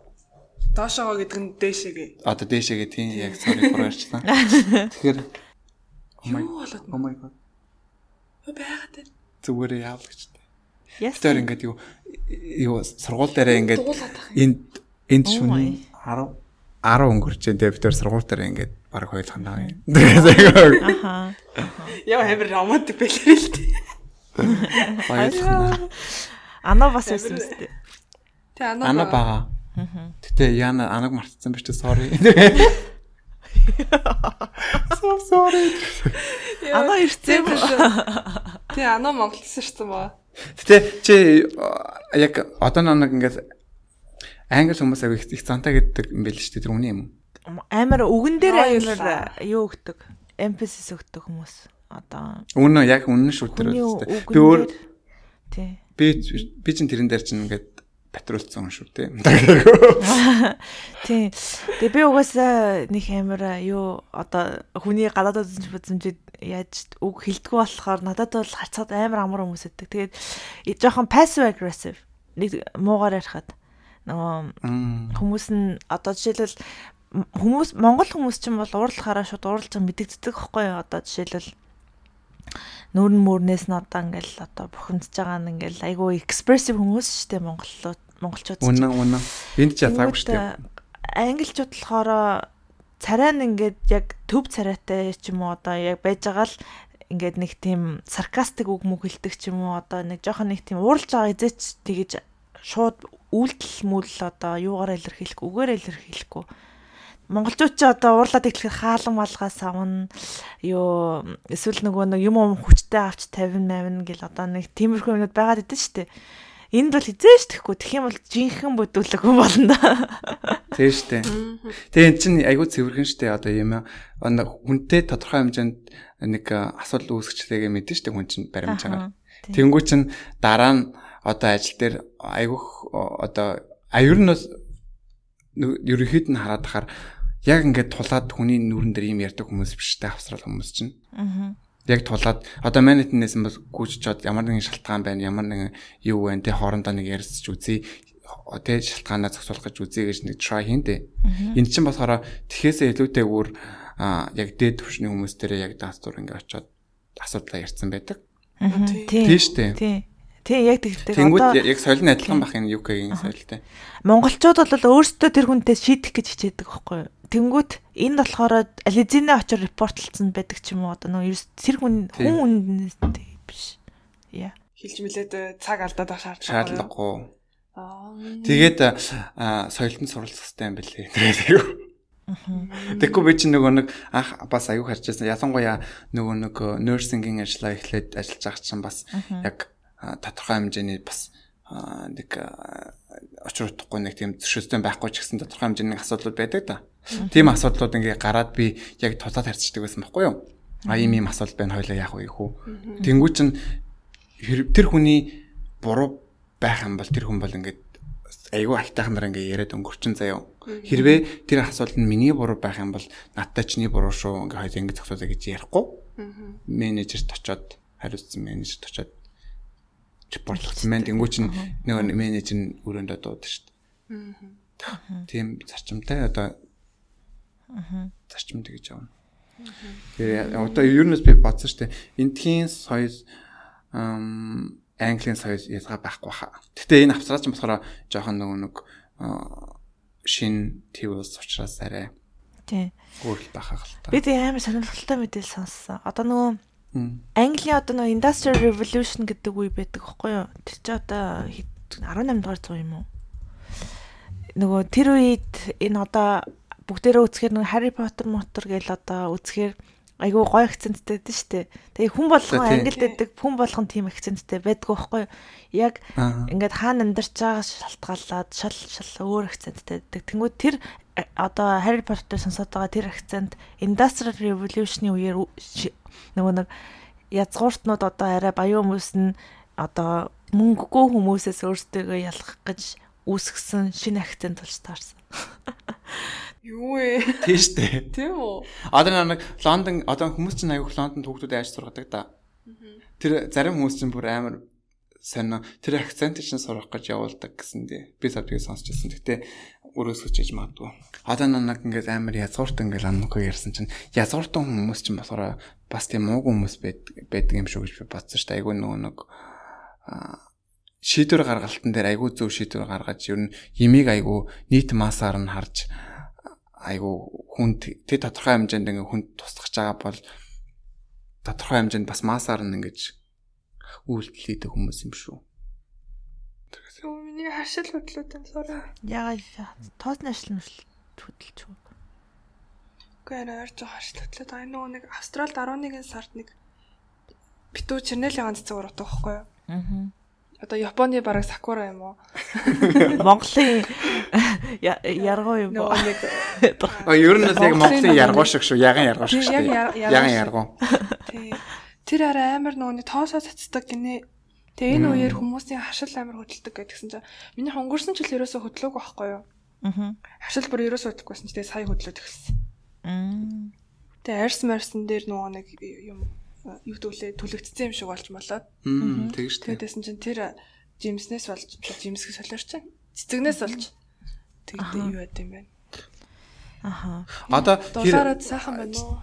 Доошогоо гэдэг нь дээшээгээ. Одоо дээшээгээ тийм яг бүр ярьчлаа. <laughs> Тэгэхээр oh Юу болоод oh my god байгаад байна. зүгээр яав л гэж. Яс. Тэр ингээд юу юу сургууль дээрээ ингээд энд энд шүн my. 10 10 өнгөрч дээ бид тэр сургууль дээрээ ингээд баг хойлох наа Аха. Яа хамир романтик байлаа л дээ. <laughs> хойлох. Ана бас байсан юм зү. Тэ анаа. Ана бага. Гэтэ яна анаг мартсан биш үү sorry. <laughs> So sorry. Ана ирсэн. Тэ анаа Монголс ирсэн ба. Гэтэ чи яг одоо нэг ингээд англи хүмүүс аяг их цантаа гэдэг юм байл шүү дээ тэр үний юм. Амар үгэн дээр амар юу өгдөг. Emphasis өгдөг хүмүүс. Одоо Үнэн яг үнэн шүү тэр үстэй. Би өөр тий. би би чин тэрэн дээр чин ингээд патрулцсан хүн шүү дээ. <laughs> Тий. Тэгээ би угаасаа нэг амар юу одоо хүний гадаадд үзэж үзэмжид яаж үг хилдэггүй болохоор надад бол харцаад амар амар хүмүүс өгдөг. Тэгээд жоохон passive aggressive нэг муугаар ярихад нөгөө хүмүүс нь одоо жишээлбэл хүмүүс монгол хүмүүс ч юм бол уурлахаараа шууд уурлаж байгаа мэдэгддэг байхгүй юу одоо жишээлбэл нүүрэн мөрнээс нь одоо ингээл одоо бухимдж байгаа нь ингээл айгүй экспрессив хүмүүс шүү дээ монголчууд монголчууд. Үнэн үнэн. Энд ч ятаагүй шүү дээ. Англичууд болохоор царай нь ингээд яг төв царайтай ч юм уу одоо яг байж байгаа л ингээд нэг тийм саркастик үг мөг хэлдэг ч юм уу одоо нэг жоохон нэг тийм ууралж байгаа эзэч тэгэж шууд үйлдэл мүл одоо юугаар илэрхийлэх үгээр илэрхийлэхгүй монголчууд ч одоо уурлаад ирэхээр хаалан малгаас авна юу эсвэл нөгөө нэг юм юм хүчтэй авч 50 80 гэл одоо нэг тиймэрхүү юмуд байгаад идэв штэ энд бол хизээш тэхгүй тэгэх юм бол жинхэнэ бүдүүлэг юм болно да шүү дээ. Тэгээ эн чинь айгүй цэвэрхэн дээ одоо юм аа. Хүнтэй тодорхой хэмжээнд нэг асуудал үүсгэжлээгээ мэдэн дээ хүн чинь баримжаагаар. Тэнгүү чин дараа нь одоо ажил дээр айгүйх одоо аюур нь ерөнхийд нь хараад тахаар яг ингээд тулаад хүний нүрэн дээр юм ярьдаг хүмүүс биш дээ авсрал хүмүүс чинь. Аа. Яг тулаад одоо манитнээс нь бас гүйччод ямар нэгэн шалтгаан байна, ямар нэгэн юу байна те хоорондоо нэг ярьсч үзье. Тэ шалтгаанаа зохицуулах гэж үзье гэж нэг try хийн дээ. Энд чинь болохоор тэхээсээ илүүтэйгүр а яг дээд түвшний хүмүүс дээр яг даастур ингээд очиод асуудлаа ярьсан байдаг. Тийм. Тийм шүү дээ. Тийм. Яг тэгдэг. Тэнгүүд яг соёл нь адилхан байх энэ UK-ийн соёлтой. монголчууд бол өөрсдөө тэр хүнтэй шийдэх гэж хичээдэг байхгүй юу? Тэнгүүд энд болохоор ализинэ очоор репортлцсан байдаг ч юм уу одоо ерөөс тэр хүн хүн үнэтэй биш. Яа. Хэлж мэлээд э, цаг алдаад байх шаардлага. Шаардлагагүй. Аа. Тэгээд а, соёлд нь суралцах хэрэгтэй юм бэлээ. <laughs> Тэгээд Тэгэхгүй би чинь нөгөө нэг анх бас аюу харж байсан. Ялангуяа нөгөө нэг нерсингийн ажлаа эхлээд ажиллаж байгаа чинь бас яг тодорхой хэмжээний бас нэг а, очир утгагүй нэг тийм зөрчилдөөн байхгүй ч гэсэн тодорхой хэмжээний асуудлууд байдаг да. Тийм асуудлууд ингээ гараад би яг тулаад харцдаг байсан байхгүй юу? А ийм ийм асуудал байна хоёлаа яах вэ хүү? Тэнгүү чин тэр хүний буруу байх юм бол тэр хүн бол ингээд айгүй айтайхан нар ингээ яриад өнгөрчин заяа. Хэрвээ тэр асуудал нь миний буруу байх юм бол надтай чиний буруу шүү ингээ хоёул ингэ зохицуулаа гэж ярихгүй. Менежерт очоод хариуцсан менежерт очоод репортлогдсон маань тэнгуү чин нөгөө менежер нь өрөөндөө дуудаа шүү дээ. Тийм зарчимтай одоо зарчимтай гэж аавна. Тэгээ одоо ерөнөөс би бодсон шүү дээ. Эндхийн соёл Английн соёл язгаа байхгүй хаа. Гэтэ энэ австралч нь болохоор жоохон нөгөө нэг шин твс учраас арай тий. өөр л байхаа л та. Би тэг амар сонирхолтой мэдээлэл сонссон. Одоо нөгөө Английн одоо нөгөө Industrial Revolution гэдэг үе байдаг байхгүй юу? Тэр чи одоо 18 дугаар зуун юм уу? Нөгөө тэр үед энэ одоо бүгдээрээ үзэхээр нөгөө Harry Potter мотор гэл одоо үзэхээр айгүй гоё акценттэй дээ шүү дээ. Тэгээ хүн болгон ангилд байдаг, хүн болгон тийм акценттэй байдгүй байхгүй юу? Яг ингээд хаана амьдарч байгаа шалтгаалаад шал шал өөр акценттэй байдаг. Тэнгүүд тэр одоо Harry Potter сонсоод байгаа тэр акцент Industrial Revolution-ы үеэр нөгөө нэг язгууртнууд одоо арай баян хүмүүс нь одоо мөнгөгүй хүмүүсээс өөрсдөө ялгах гэж үүсгэсэн шинэ акцент болж таарсан. <laughs> Юу вэ? Тийм штэ. Тийм үү? Одоо нэг Лондон одоо хүмүүс чинь аягүй Лондонд хүүхдүүд яаж сургадаг да. Тэр зарим хүмүүс чинь бүр амар сонио тэр акцент чинь сурах гэж явуулдаг гэсэн дээ. Би савдгийг сонсч байсан. Гэтэ өрөөсгөж иж магадгүй. Одоо нэг ингээд амар язгуурт ингээд амнахгүй ярьсан чинь язгууртан хүмүүс чинь болохоор бас тийм муугүй хүмүүс байдаг юм шүү гэж би бодсон шүү дээ. Айгүй нөгөө нэг шийдвэр гаргалтан дээр айгүй зөв шийдвэр гаргаж ер нь ямиг айгүй нийт массаар нь харж айгу хүнд тэг тодорхой хэмжээнд ингээ хүнд тусгаж байгаа бол тодорхой хэмжээнд бас массаар нь ингэж үйлдэл хийдэг хүмүүс юм шүү. Миний хашил хөдлүүд юм sorry. Яагаад тоос нашлын хөдөлж байгаа. Гэхдээ ойр жоо хашил хөдлөд аа нөгөө нэг Австралид 11 сард нэг битүү Чернелийн ганц цэг ургадаг байхгүй юу? Аа. Одоо Японы бараг сакура юм уу? <laughs> Монголын яргуу юм уу? А ер нь л яг Монголын яргуу шиг шүү. Яган яргуу шиг шүү. Яган яргуу. Тий. Тэр арай амар нөгөөний тоосоо цацдаг гинэ. Тэгээ энэ үеэр хүмүүсийн хашил амар хөдөлдөг гэдгсэн чинь миний хонгорсон ч л ерөөсө хөдлөөг байхгүй юу? Аа. Хашил бүр ерөөсө хөдлөхгүйсэн чинь тэгээ сая хөдлөөд ихсэн. Аа. Тэгээ арьс марсан дээр нөгөө нэг юм юу гэдүүлээ түлэгдсэн юм шиг болж болоод. Тэгэж шүү. Тэгээдсэн чинь тэр жимснээс болж жимсг солиорч чинь цэцэгнээс болж тэгдэ юу яд юм бэ? Аха. Одоо дулаараад сайхан байна уу?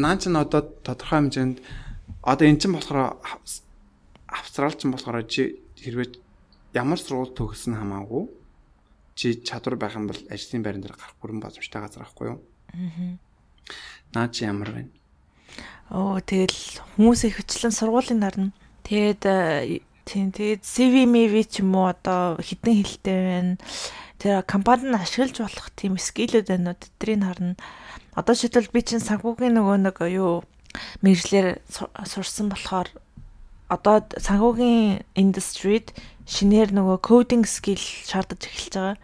Наа чин одоо тодорхой хэмжээнд одоо эн чин болохоор австралч болохоор чи хэрвээ ямар сургууль төгссөн хамаагүй чи чадвар байх юм бол ажлын байран дээр гарах бүрэн боломжтой газар байхгүй юу? Аа. Наа чи ямар байна? Оо тэгэл хүмүүс ихвчлэн сургуулийн нарна. Тэгээд э, тийм тэгээд CV MV ч юм уу одоо хідэн хилтэй байна. Тэр компанид ашиглаж болох тийм скиллүүд байна уу тэдрийг харна. Одоо шийдвэл би чинь санхүүгийн нөгөө нэг юу мэржлэр сурсан болохоор одоо санхүүгийн индустрид шинээр нөгөө кодинг скил шаардаж эхэлж байгаа.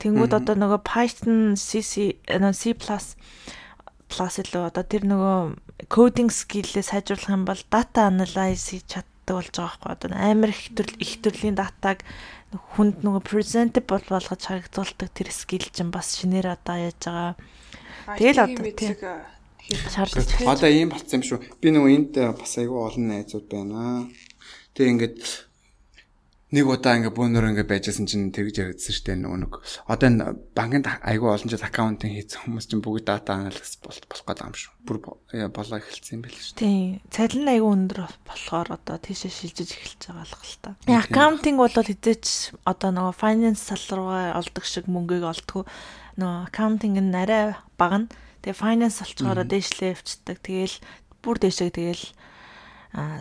Тэнгүүд одоо нөгөө Python, C++, C++ plus илүү одоо тэр нөгөө кодинг скиллээ сайжруулах юм бол data analyze хийж чаддаг болж байгаа байхгүй одоо амар их төрөл их төрлийн датаг хүнд нөгөө presentable болгож харагдуулдаг тэр скил чинь бас шинээр одоо яаж байгаа. Тэгэл одоо тийм шаардлагатай. Одоо ийм болцсон юм шүү. Би нөгөө энд бас айгүй олон найзууд байна. Тэгээ ингээд нэг удаа ингээ бөөнөр ингээ байжсэн чинь тэгж яригдсан штэ нөгөө нэг одоо энэ банкнд айгүй олон жил аккаунтинг хийсэн хүмүүс чинь бүгд дата анализ болох байгаа юм шүү. Бүр болоо эхэлсэн юм байл шүү. Тийм. Цалин айгүй өндөр болохоор одоо тийшээ шилжиж эхэлж байгаа л хэл та. Аккаунтинг бол хизээч одоо нөгөө finance сал руугаа олдог шиг мөнгөийг олдгоо нөгөө аккаунтинг нь арай бага нь. Тэгээ finance болчгоороо дээшлээ явцдаг. Тэгээл бүр дээшээ тэгээл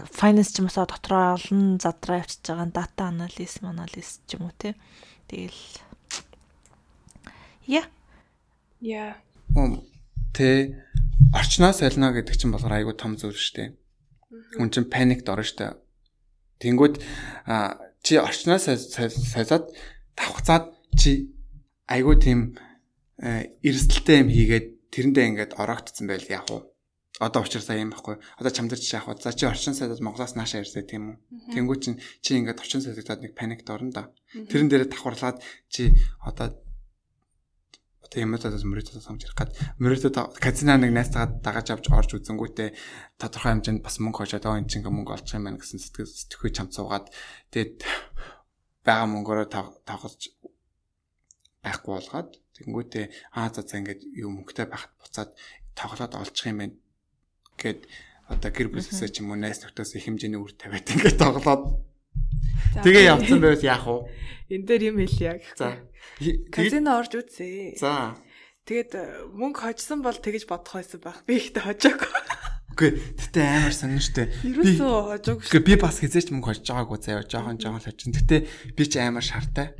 finance ч юм уу дотроо олон задраа явчихж байгаа дата анализ, анализ ч юм уу тий. Тэгэл я я тэ орчноо солино гэдэг чинь болохоор айгүй том зүйл шүү дээ. Хүн чинь паникд орно шүү дээ. Тэнгүүд чи орчноо солиод давхцаад чи айгүй тийм эрсдэлтэй юм хийгээд тэрэндээ ингээд ороогдсон байл яах вэ? одоо уучраасаа юм байхгүй. Одоо чамдар жишээ авах. За чи орчин сайдад Монголоос наашаа ирсэ тийм үү. Тэнгүү чин чи ингээд орчин сайдад нэг паникд орно да. Тэрэн дээрээ давхарлаад чи одоо одоо юм надад мөрөдөө самж ирэх гад мөрөдөө казино нэг найзтайгаа дагаж авч орж үзэнгүүтээ тодорхой хэмжээнд бас мөнгө хожоод оо энэ чинь мөнгө олчих юм байна гэсэн сэтгэл сэтгэхүй чам цуугаад тэгээд байгаа мөнгөөрөө тавхарч байхгүй болгоод тэгэнгүүтээ аа за за ингээд юу мөнгөтэй байхад буцаад тоглоод олчих юм байна гээд одоо гэр бүлээсээ ч юм уу найс нөхдөс их хэмжээний үр тавиад ингээд тоглоод Тэгээ явцсан байвал яах вэ? энэ дээр юм хэлье гэх. За. <laughs> Казино орж үзье. за. Тэгээд э, мөнгө хожсон бол тэгэж бодох байсан байх. Би ихтэй хожоогүй. Үгүй гэтээ амар сонин штэ. Би Ерөөсөө хожоогүй. Гэхдээ би бас хизээч мөнгө хожж байгаагүй заяа жоохон л хожин. Гэтээ би ч амар шартай.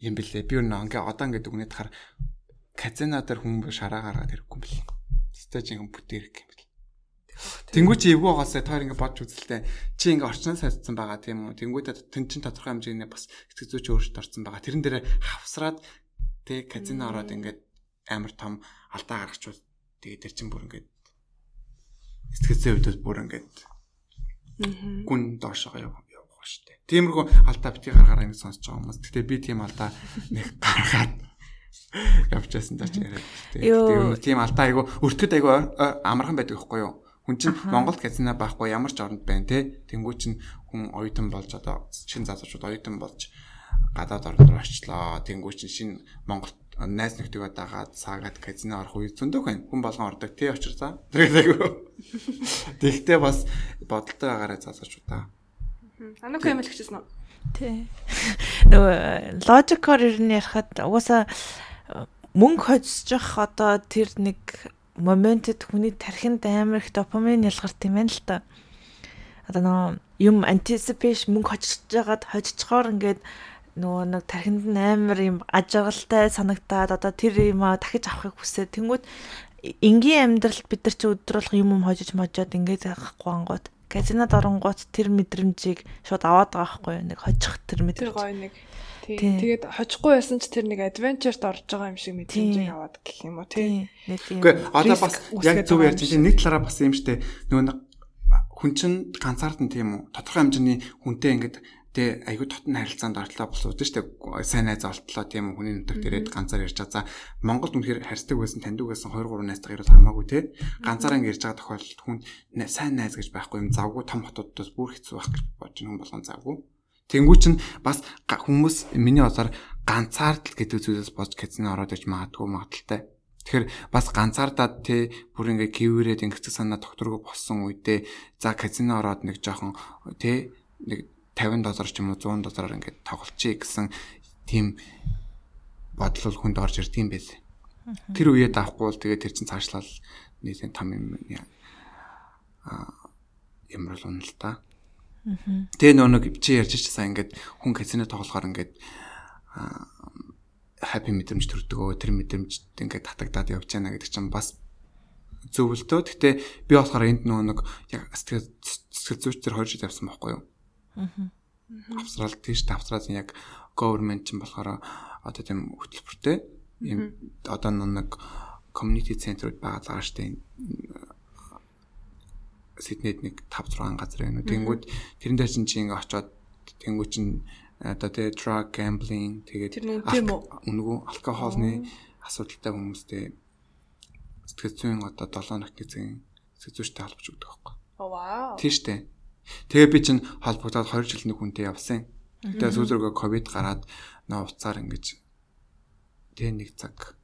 Юм бэлээ. Би өөр нэг ингээ одоо ингээ дүгнээд хахаар казино дээр хүмүүс шараа гаргаад ирэхгүй юм бэл. Ч ингээ бүтээрх юм бэл. Тэнгүү чи эвгүй байгаасаа тоор ингээ бодж үзэлтэй. Чи ингээ орчноос хайцсан байгаа тийм үү? Тэнгүүтээ тэн чин тодорхой хэмжээний бас эцэг зүйч өөрчлөлт орсон байгаа. Тэрэн дээр хавсраад тэг казино ороод ингээ амар том алдаа гаргачвал тэгээ тэр чин бүр ингээ зүйн хувьд бүр ингээ гүн доошоо яв явах штэ. Тиймэрхүү алдаа бити гаргаараа ингэ сонсож байгаа хүмүүс. Гэтэ би тийм алдаа нэг гаргаад явчихсан даа ч яриад. Гэтэ тийм алдаа айгу өртөд айгу ой- амархан байдаг байхгүй юу? Хүн чинь Монголд казино байхгүй ямар ч оронд байна те. Тэнгүү чинь хүн оюутан болж одоо чин залуучууд оюутан болж гадаад орнд руу очлоо. Тэнгүү чинь шинэ Монголд найз нөхдөйгөө дагаад саагаад казино орох үе зөндөө байна. Хүн болгон ордог. Тэ очир за. Тэгээд айгу. <laughs> Тэгтээ бас бодолтой байгаарай залуучуудаа. Анук юм л хэвчээсэн үү? Тий. <laughs> Нөгөө логикоор ер нь ярихад угаасаа э, мөнгө явах одоо тэр нэг моментэд хүний тархинд амар их допамин ялгарт юм байна л та. Одоо нөгөө юм anticipation мөнгө хожиж жагаад хожичхоор ингээд нөгөө нэг тархинд нь амар юм ажиглалтай санагтаад одоо тэр юм дахиж авахыг хүсээ. Тэнгүүд энгийн амьдралд бид нар чи өдрөлх юм юм хожиж можоод ингээд авахгүй ангууд казинод оронгууд тэр мэдрэмжийг шууд аваад байгаа байхгүй юу нэг хожих тэр Тэр мэдрэмж. гоё нэг. Тэгээд хожихгүй байсан ч тэр нэг adventure-т орж байгаа юм шиг мэдрэмжийг аваад гэх юм уу тий. Тий. Нэг юм. Үгүй одоо бас яг зөв байгаа ярьж чинь нэг талаараа бас юм штэ нөгөө хүн чинь ганцаардан тийм үү тодорхой хэмжээний хүнтэй ингээд тэ айгүй дотн харилцаанд ортлоо болсууд штэ сайн найз олтлоо тийм үү хүний нутагт ирээд ганцаар ярьж байгаа. За Монголд үнэхээр харьцдаг байсан таньдаг байсан 2 3 найзтайгаа ирээд хамаагүй те ганцаараа ингээд ярьж байгаа тохиолдолд хүн сайн найз гэж байхгүй юм завгүй том хотуудаас бүр хэцүү байх гэж бодож хүн болгон завгүй. Тэнгүү чинь бас хүмүүс миний бодоор ганцаардл гэдэг зүйлээс болж казино ороод иж магадгүй магадaltaй. Тэгэхээр бас ганцаардаад те бүр ингээ гіврээд ингээ санаа докторгүй болсон үедээ за казино ороод нэг жоохон те нэг 50 доллар ч юм уу 100 доллараар ингээ тоглолчий гэсэн тийм бодол бол хүнд орж ирд юм байл. Тэр үеэд авахгүй бол тэгээ тэр чин цаашлал нийлэн том юм а ямар л унал та. Тэгээ нөө нэг чи ярьж чижсэн ингээд хүн казино тоглохоор ингээд хаппи мэдрэмж төрдөг. Тэр мэдрэмж ингээд татагдаад явж байна гэдэг чинь бас зөвлөлтөө. Гэтэ би болохоор энд нөгөө нэг яг сэтгэл сэтгэл зүйч төр хоёр жил явсан байхгүй юу? Австрал тийш австрал яг government чинь болохоор одоо тийм хөтөлбөртэй юм одоо нэг community центрууд байгаа штэ Сиднейд нэг 5 6 газар байна. Тэнгүүд тэрэн дээр чинь чи ингээ очоод тэнгүүд чинь одоо тэгээ drug gambling тэгээд үнгүү алкохолны асуудалтай хүмүүстэй сэтгэл зүйн одоо 7 нот гэсэн сэтгэл зүйчтэй холбож өгдөг байхгүй. Вау. Тийм штэ. Тэгээ би чинь холбогдоод 2 жил нэг хүнтэй явсан. Тэгээ сүүлрүүгээ ковид гараад нөө уцаар ингэж тэгээ нэг цаг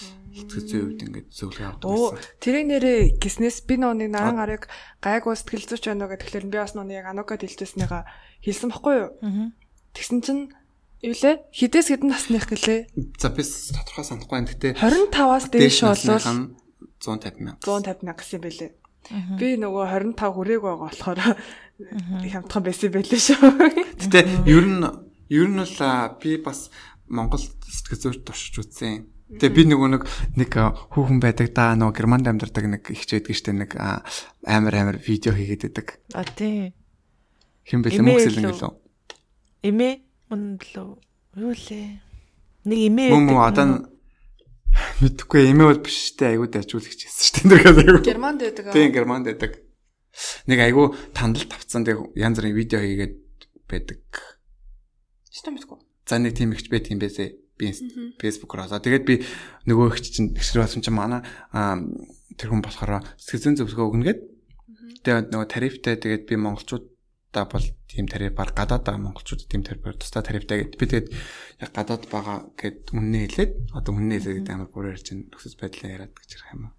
сэтгэл зүйн үед ингэж зөвлөгөө авдаг байсан. тэрийг нэрээ гиснээс би нөө нэг наран гарыг гайгүй сэтгэл зүйч байна уу гэхлээр би бас нөө яг анукад хэлжсэнийга хэлсэн баггүй юу? Тэгсэн чинь юу лээ? Хідээс хэдэн насных гэлээ? За би тодорхой санахгүй байна. Гэтэ 25-аас дээш болвол 150 мянга. 150 мянга гэсэн бэлээ. Би нөгөө 25 хүрээг байгаа болохоор хямдхан байсан бэлээ шүү. Гэтэ ер нь ер нь л би бас Монгол сэтгэл зүйч туршиж үзсэн. Тэгээ би нөгөө нэг нэг хүүхэн байдаг да нөгөө германд амьдардаг нэг ихч байдаг штэ нэг амар амар видео хийгээд байдаг. А тий. Хэн бэлээ Эмээ мөксөл лөө? ингэлөө. Эмээ мөндлөө. Юу лээ? Нэг эмээ Мөн мөн одоо мэдхгүй эмээ бол биш штэ айгуу дайжуулагч гэсэн штэ нэрээс айгуу. Германд байдаг аа. Тийм германд байдаг. Нэг айгуу тандал тавцсан тэг янз бүрийн видео хийгээд байдаг. Чи мэдгүй. За нэг тийм ихч байдаг юм байсэ. Би фэйсбүүкээр олоо. Тэгээд би нөгөө ихч чинь тэгшэр болсон чинь манай тэр хүн болохоор сэтгэл зүйн зөвлөгөө өгнө гээд. Тэгээд нөгөө тарифтай тэгээд би монголчуудаа бол тийм тарифаар гадаад байгаа монголчууд тийм тарифаар тусдаа тарифтай гээд би тэгээд яг гадаад байгаа гэд үннээ хэлээд одоо үннээ хэлээд амар бүр ярьж нөхцөл байдлаа яриад гэж ярих юм аа.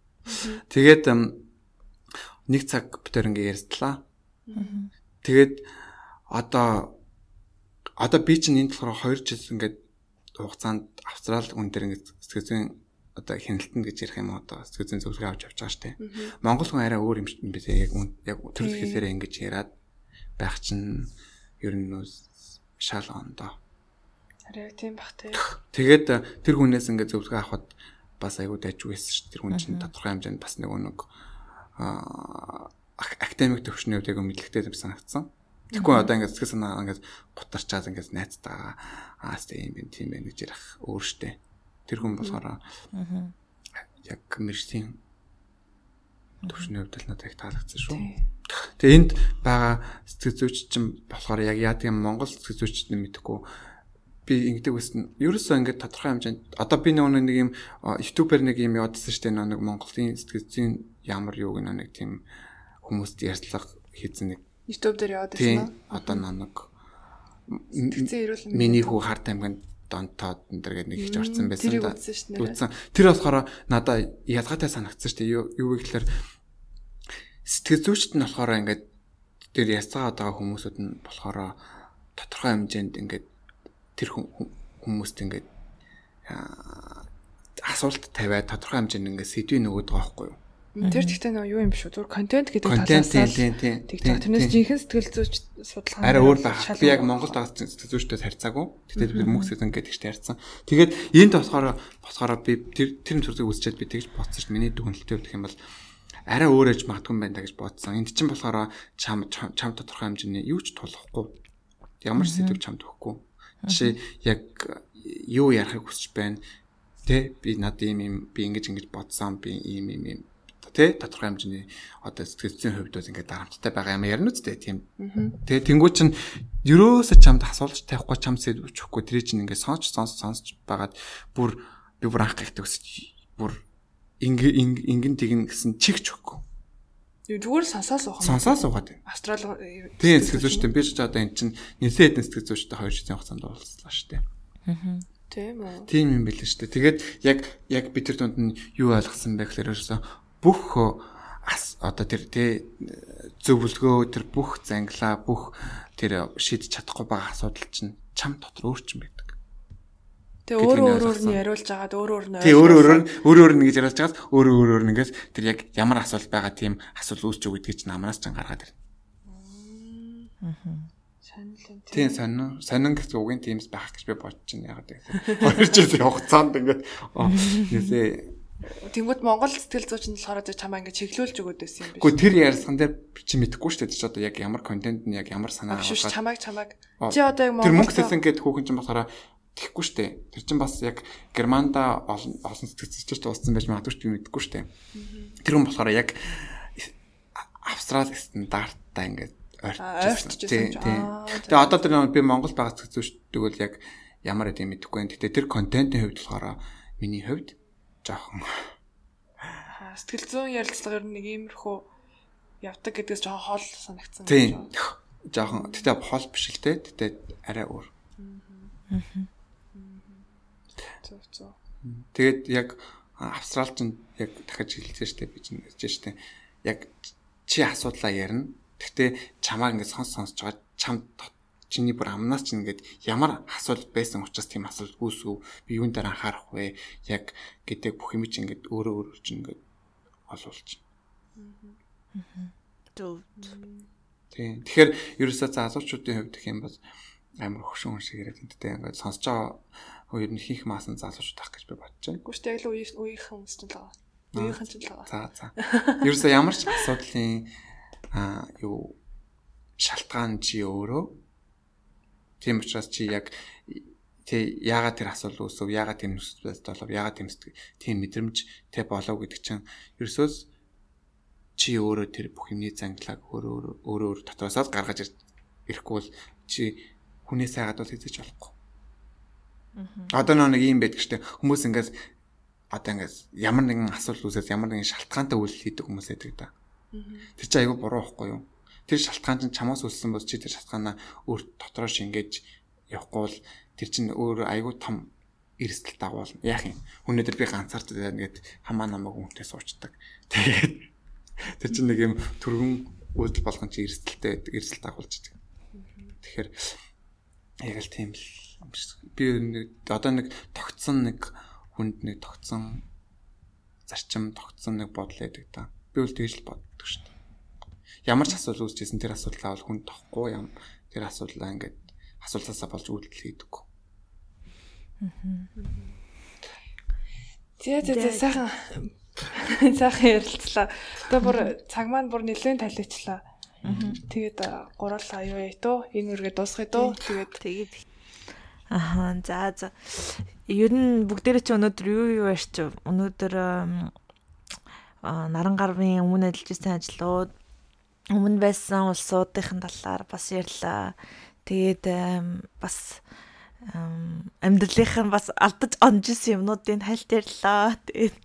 Тэгээд нэг цаг битэр ингээ ярьслаа. Тэгээд одоо одоо би чинь энд болохоор 2 жил ингээд хугацаанд Австрал хүн дээр ингээд сэтгэл зүйн одоо хяналтанд гэж ярих юм одоо сэтгэл зүйн зөвлөгөө авч явж байгаа штэ. Монгол хүн арай өөр юм биш яг яг төрөл хэлээрээ ингэж яриад байх чинь ер нь шал ондоо. Арай тийм бах тий. Тэгээд тэр хүнээс ингээд зөвлөгөө авахд бас айгүй дайжгүй байсан шүү. Тэр хүн чинь тодорхой хэмжээнд бас нэг нэг академик төвшний хувьд яг мэдлэгтэй юм санагдсан. Тэгэхгүй одоо ингээд сэтгэл санаа ингээд гутарчаад ингээд найзтайгаа аа тийм юм тийм байх гэж ярих өөр штэ. Тэр хүн болохоор яг мэржлийн төвшний хувьд л надад их таалагдсан шүү. Тэгээ энд байгаа сэтгэл зүйч чинь болохоор яг яадаг юм Монгол сэтгэл зүйчд нь мэдэхгүй би ингэдэг байсан. Ерөөсөө ингээд тодорхой хэмжээнд одоо би нэг юм YouTube-ээр нэг юм явуулсан шүү дээ нэг Монголын сэтгэл зүйн ямар юу гэнэ нэг тийм хүмүүст ярьцлага хийсэн нэг YouTube дээр яваад байсан уу? Одоо нэг миний хүү харт аймгийн донтоод энэ төр гэдэг нэг их орсон байсан да. Үзсэн. Тэр болохоор надаа ялгаатай санагдсан шүү дээ. Юу юу гэхээр сэтгэл зүйчт нь болохоор ингээд тэр яцгаад байгаа хүмүүсүүд нь болохоор тодорхой хэмжээнд ингээд тэр хүмүүст ингээд асуулт тавиад тодорхой хэмжээнд ингээд сэдвийн нөгөөд байгаа байхгүй юу? Тэр гэхдээ нөө юу юм биш үү? Зүгээр контент гэдэг талаас нь. TikTok тэрнээс жинхэнэ сэтгэл зүйч судалгаа. Арай өөр баг. Би яг Монгол дагц сэтгэл зүйчтэй харьцаагүй. Тэгтээ би мөнх сэтгэл гэдэг чинь харьцсан. Тэгээд энд болохоор болохоор би тэр тэр зүйлийг үзчихэд би тэгж бодсон шүү дээ. Миний дүгнэлттэй өгөх юм бол арай өөр ээж магадгүй байна да гэж бодсон. Энд чинь болохоор чам чам тодорхой хэмжээний юу ч тулахгүй. Ямар сэдв чамд өгөхгүй. Жишээ яг юу ярахыг хүсэж байна. Тэ би над ийм юм би ингэж ингэж бодсон би ийм ийм ийм тий тодорхой хэмжээний одоо сэтгэл зүйн хувьд бол ингээд дарамттай байгаа юм ярина үстэй тийм. Тэгээ тэнгуү чин ерөөсө чамд асуулж тавихгүй чам сэд өчөхгүй тэр чинь ингээд сонсч сонсч сонсч байгаад бүр би бүр анх гихдэг өсч бүр ингээ ингэн тэгнэ гэсэн чигч өгөхгүй. Зүгээр сонсоо суух. Сонсоо суугаад. Австрал тийм сэтгэл зүйчтэй би ч одоо эн чинь нэлээд хэдэн сэтгэл зүйчтэй хоёр жилийн хугацаанд уулзлаа шүү дээ. Аа. Тийм үү. Тийм юм билээ шүү дээ. Тэгээд яг яг би тэр дунд нь юу ойлгосон бэ гэхээр ерөөсөө бүх одоо тэр тэ зөвлөгөө тэр бүх зангилаа бүх тэр шийдэж чадахгүй байгаа асуудал чинь чам дотор өөрчн байдаг. Тэгээ өөр өөрөөр нь яриулж байгаад өөр өөр нь Тий өөр өөрөөр нь өөр өөр нь гэж яриулж байгаас өөр өөрөөр нь ингээс тэр яг ямар асуулт байгаа тийм асуулт үүсч үү гэдгийг чинь амнаас ч гаргаад ирнэ. Аа. Сонирхолтой. Тийм сонин сонин гэсэн үгийн тиймс байх гэж би бодож байна яг гэдэг. Хоёр жил хугацаанд ингээд нэсээ Тэнгүүд Монгол сэтгэл зүйч нь болохоор зөв чамаа ингэ чиглүүлж өгöd байсан юм биш. Гэхдээ тэр ярьсан дээр чи мэдэхгүй шүү дээ. Чи одоо яг ямар контент нь яг ямар санаа авах. Шүү чамайг чамайг. Чи одоо яг Монгол Тэр мөнгө хэлсэн гээд хүүхэн чинь болохоор Тэхгүй штэ. Тэр чинь бас яг Германда олон сэтгцэлчтэй уулзсан байж магадгүй ч мэдэхгүй штэ. Тэр хүн болохоор яг Австрали стандарттай ингээд орчсон. Тэгээ одоо тэр би Монгол байгаа сэтгцэлчтэйг бол яг ямар гэдэг мэдэхгүй байна. Гэтэ тэр контентын хувьд болохоор миний хувьд жоохон сэтгэл зүйн ярилцлага ер нь нэг иймэрхүү явдаг гэдгээс жоохон хоол санагдсан. Тийм. Жоохон. Гэтэ хоол биш л те. Гэтэ арай өөр. Аа. 100%. Тэгээд яг австралчанд яг дахиж хэлсэн штеп гэж нэрж штеп. Яг чи асуудлаа ярина. Гэхдээ чамаа ингэ сонс сонсож байгаа чам чиний бүр амнаас чинь ингээд ямар асуудал байсан учраас тийм асуудал үүсв би юун дээр анхаарах вэ? Яг гэдэг бүх юм чинь ингээд өөрөө өөрөө чинь ингээд олуулчих. Аа. Тийм. Тэгэхээр ерөөсөө залуучуудын хувьд гэх юм бол амар хөшүүн шиг яриад энэ тэ ингээд сонсож байгаа хоёр нь хийх маасан залуучууд ах гэж би бодож байна. Гүштэй яг л үеийн үеийнхэн хүмүүс ч л байгаа. Үеийнхэн ч л байгаа. За за. Ерөөсөө ямар ч асуудлын аа юу шалтгаан чи өөрөө Тийм учраас чи яг тий яагаад тэр асуул үүсв яагаад тийм нөхцөл болов яагаад тийм тийм мэдрэмж тэ болов гэдэг чинь ерөөсөөс чи өөрөө тэр бүх юмний занглааг өөрөө өөрөө дотроосоо гаргаж ирэхгүй бол чи хүнээс хайгаад бол хийж болохгүй. Одоо нэг юм байдаг штэ хүмүүс ингээс одоо ингээс ямар нэгэн асуудал үүсээс ямар нэгэн шалтгаантай үйл хийдэг хүмүүс байдаг да. Тэр чинь айгүй буруу байхгүй юу? тэр шалтгаан чинь чамаас үлсэн бол чи тэр шалтгаанаа өөр дотроо шингээж явахгүй бол тэр чинь өөр айгүй том эрсдэл дагуулна. Яах юм? Өнөөдөр би ганцаарч ингээд хамаа намайг хүнтэй суучдаг. Тэгээд тэр чинь нэг юм төргөн үйлдэл болгон чи эрсдэлтэй эрсдэл дагуулж идэг. Тэгэхээр Яг л тийм л. Би нэг одоо нэг тогтсон нэг хүнд нэг тогтсон зарчим тогтсон нэг бодол байдаг да. Би бол тэгж л боддог шүү дээ. Ямар ч асуудал үүсчихсэн тэр асуудлаа бол хүн тохгүй юм. Тэр асуудлаа ингээд асуултаасаа болж үйлдэл хийдэггүй. Тэгээ тэгээ сайхан сайхан ярилцлаа. Тэгээ бүр цаг маань бүр нэлээд таличлаа. Тэгээд гурал аюу яйтуу энэ үргээ дуусгая дөө. Тэгээд Тэгээд Аха за за. Ер нь бүгдээрээ чи өнөөдөр юу юу ярьч өнөөдөр аа наран гарвын өмнө ажиллаж байсан ажлууд өмнө байсан улсуудын талаар бас ярьлаа. Тэгээд бас амьдралынх нь бас алдаж онж исэн юмнуудын хальт ярьлаа. Тэгээд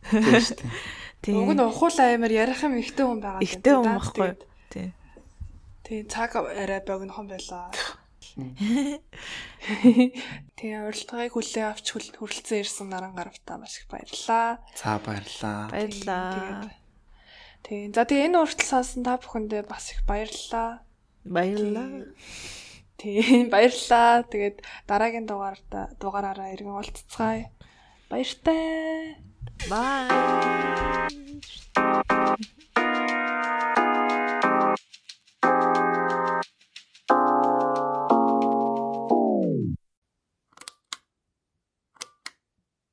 Тийм <laughs> тийм. уг нь ухуул аймаар ярих юм ихтэй хүн байгаа. Ихтэй хүн байхгүй. Тийм. Тэгээ цаг арай богинохон байлаа. <laughs> Тэгээ урилдгыг хүлээн авч хүл- хүрэлцэн ирсэн наран гаравтаа маш их баярлалаа. За баярлаа. Баярлаа. Тэгээ за тэгээ энэ уртл сонсон та бүхэндээ бас их баярлалаа. Баярлаа. Тийм <laughs> баярлалаа. Тэгээд дараагийн дугаарда дугаараараа иргэн уулзцгаая. Баяртай. Bye.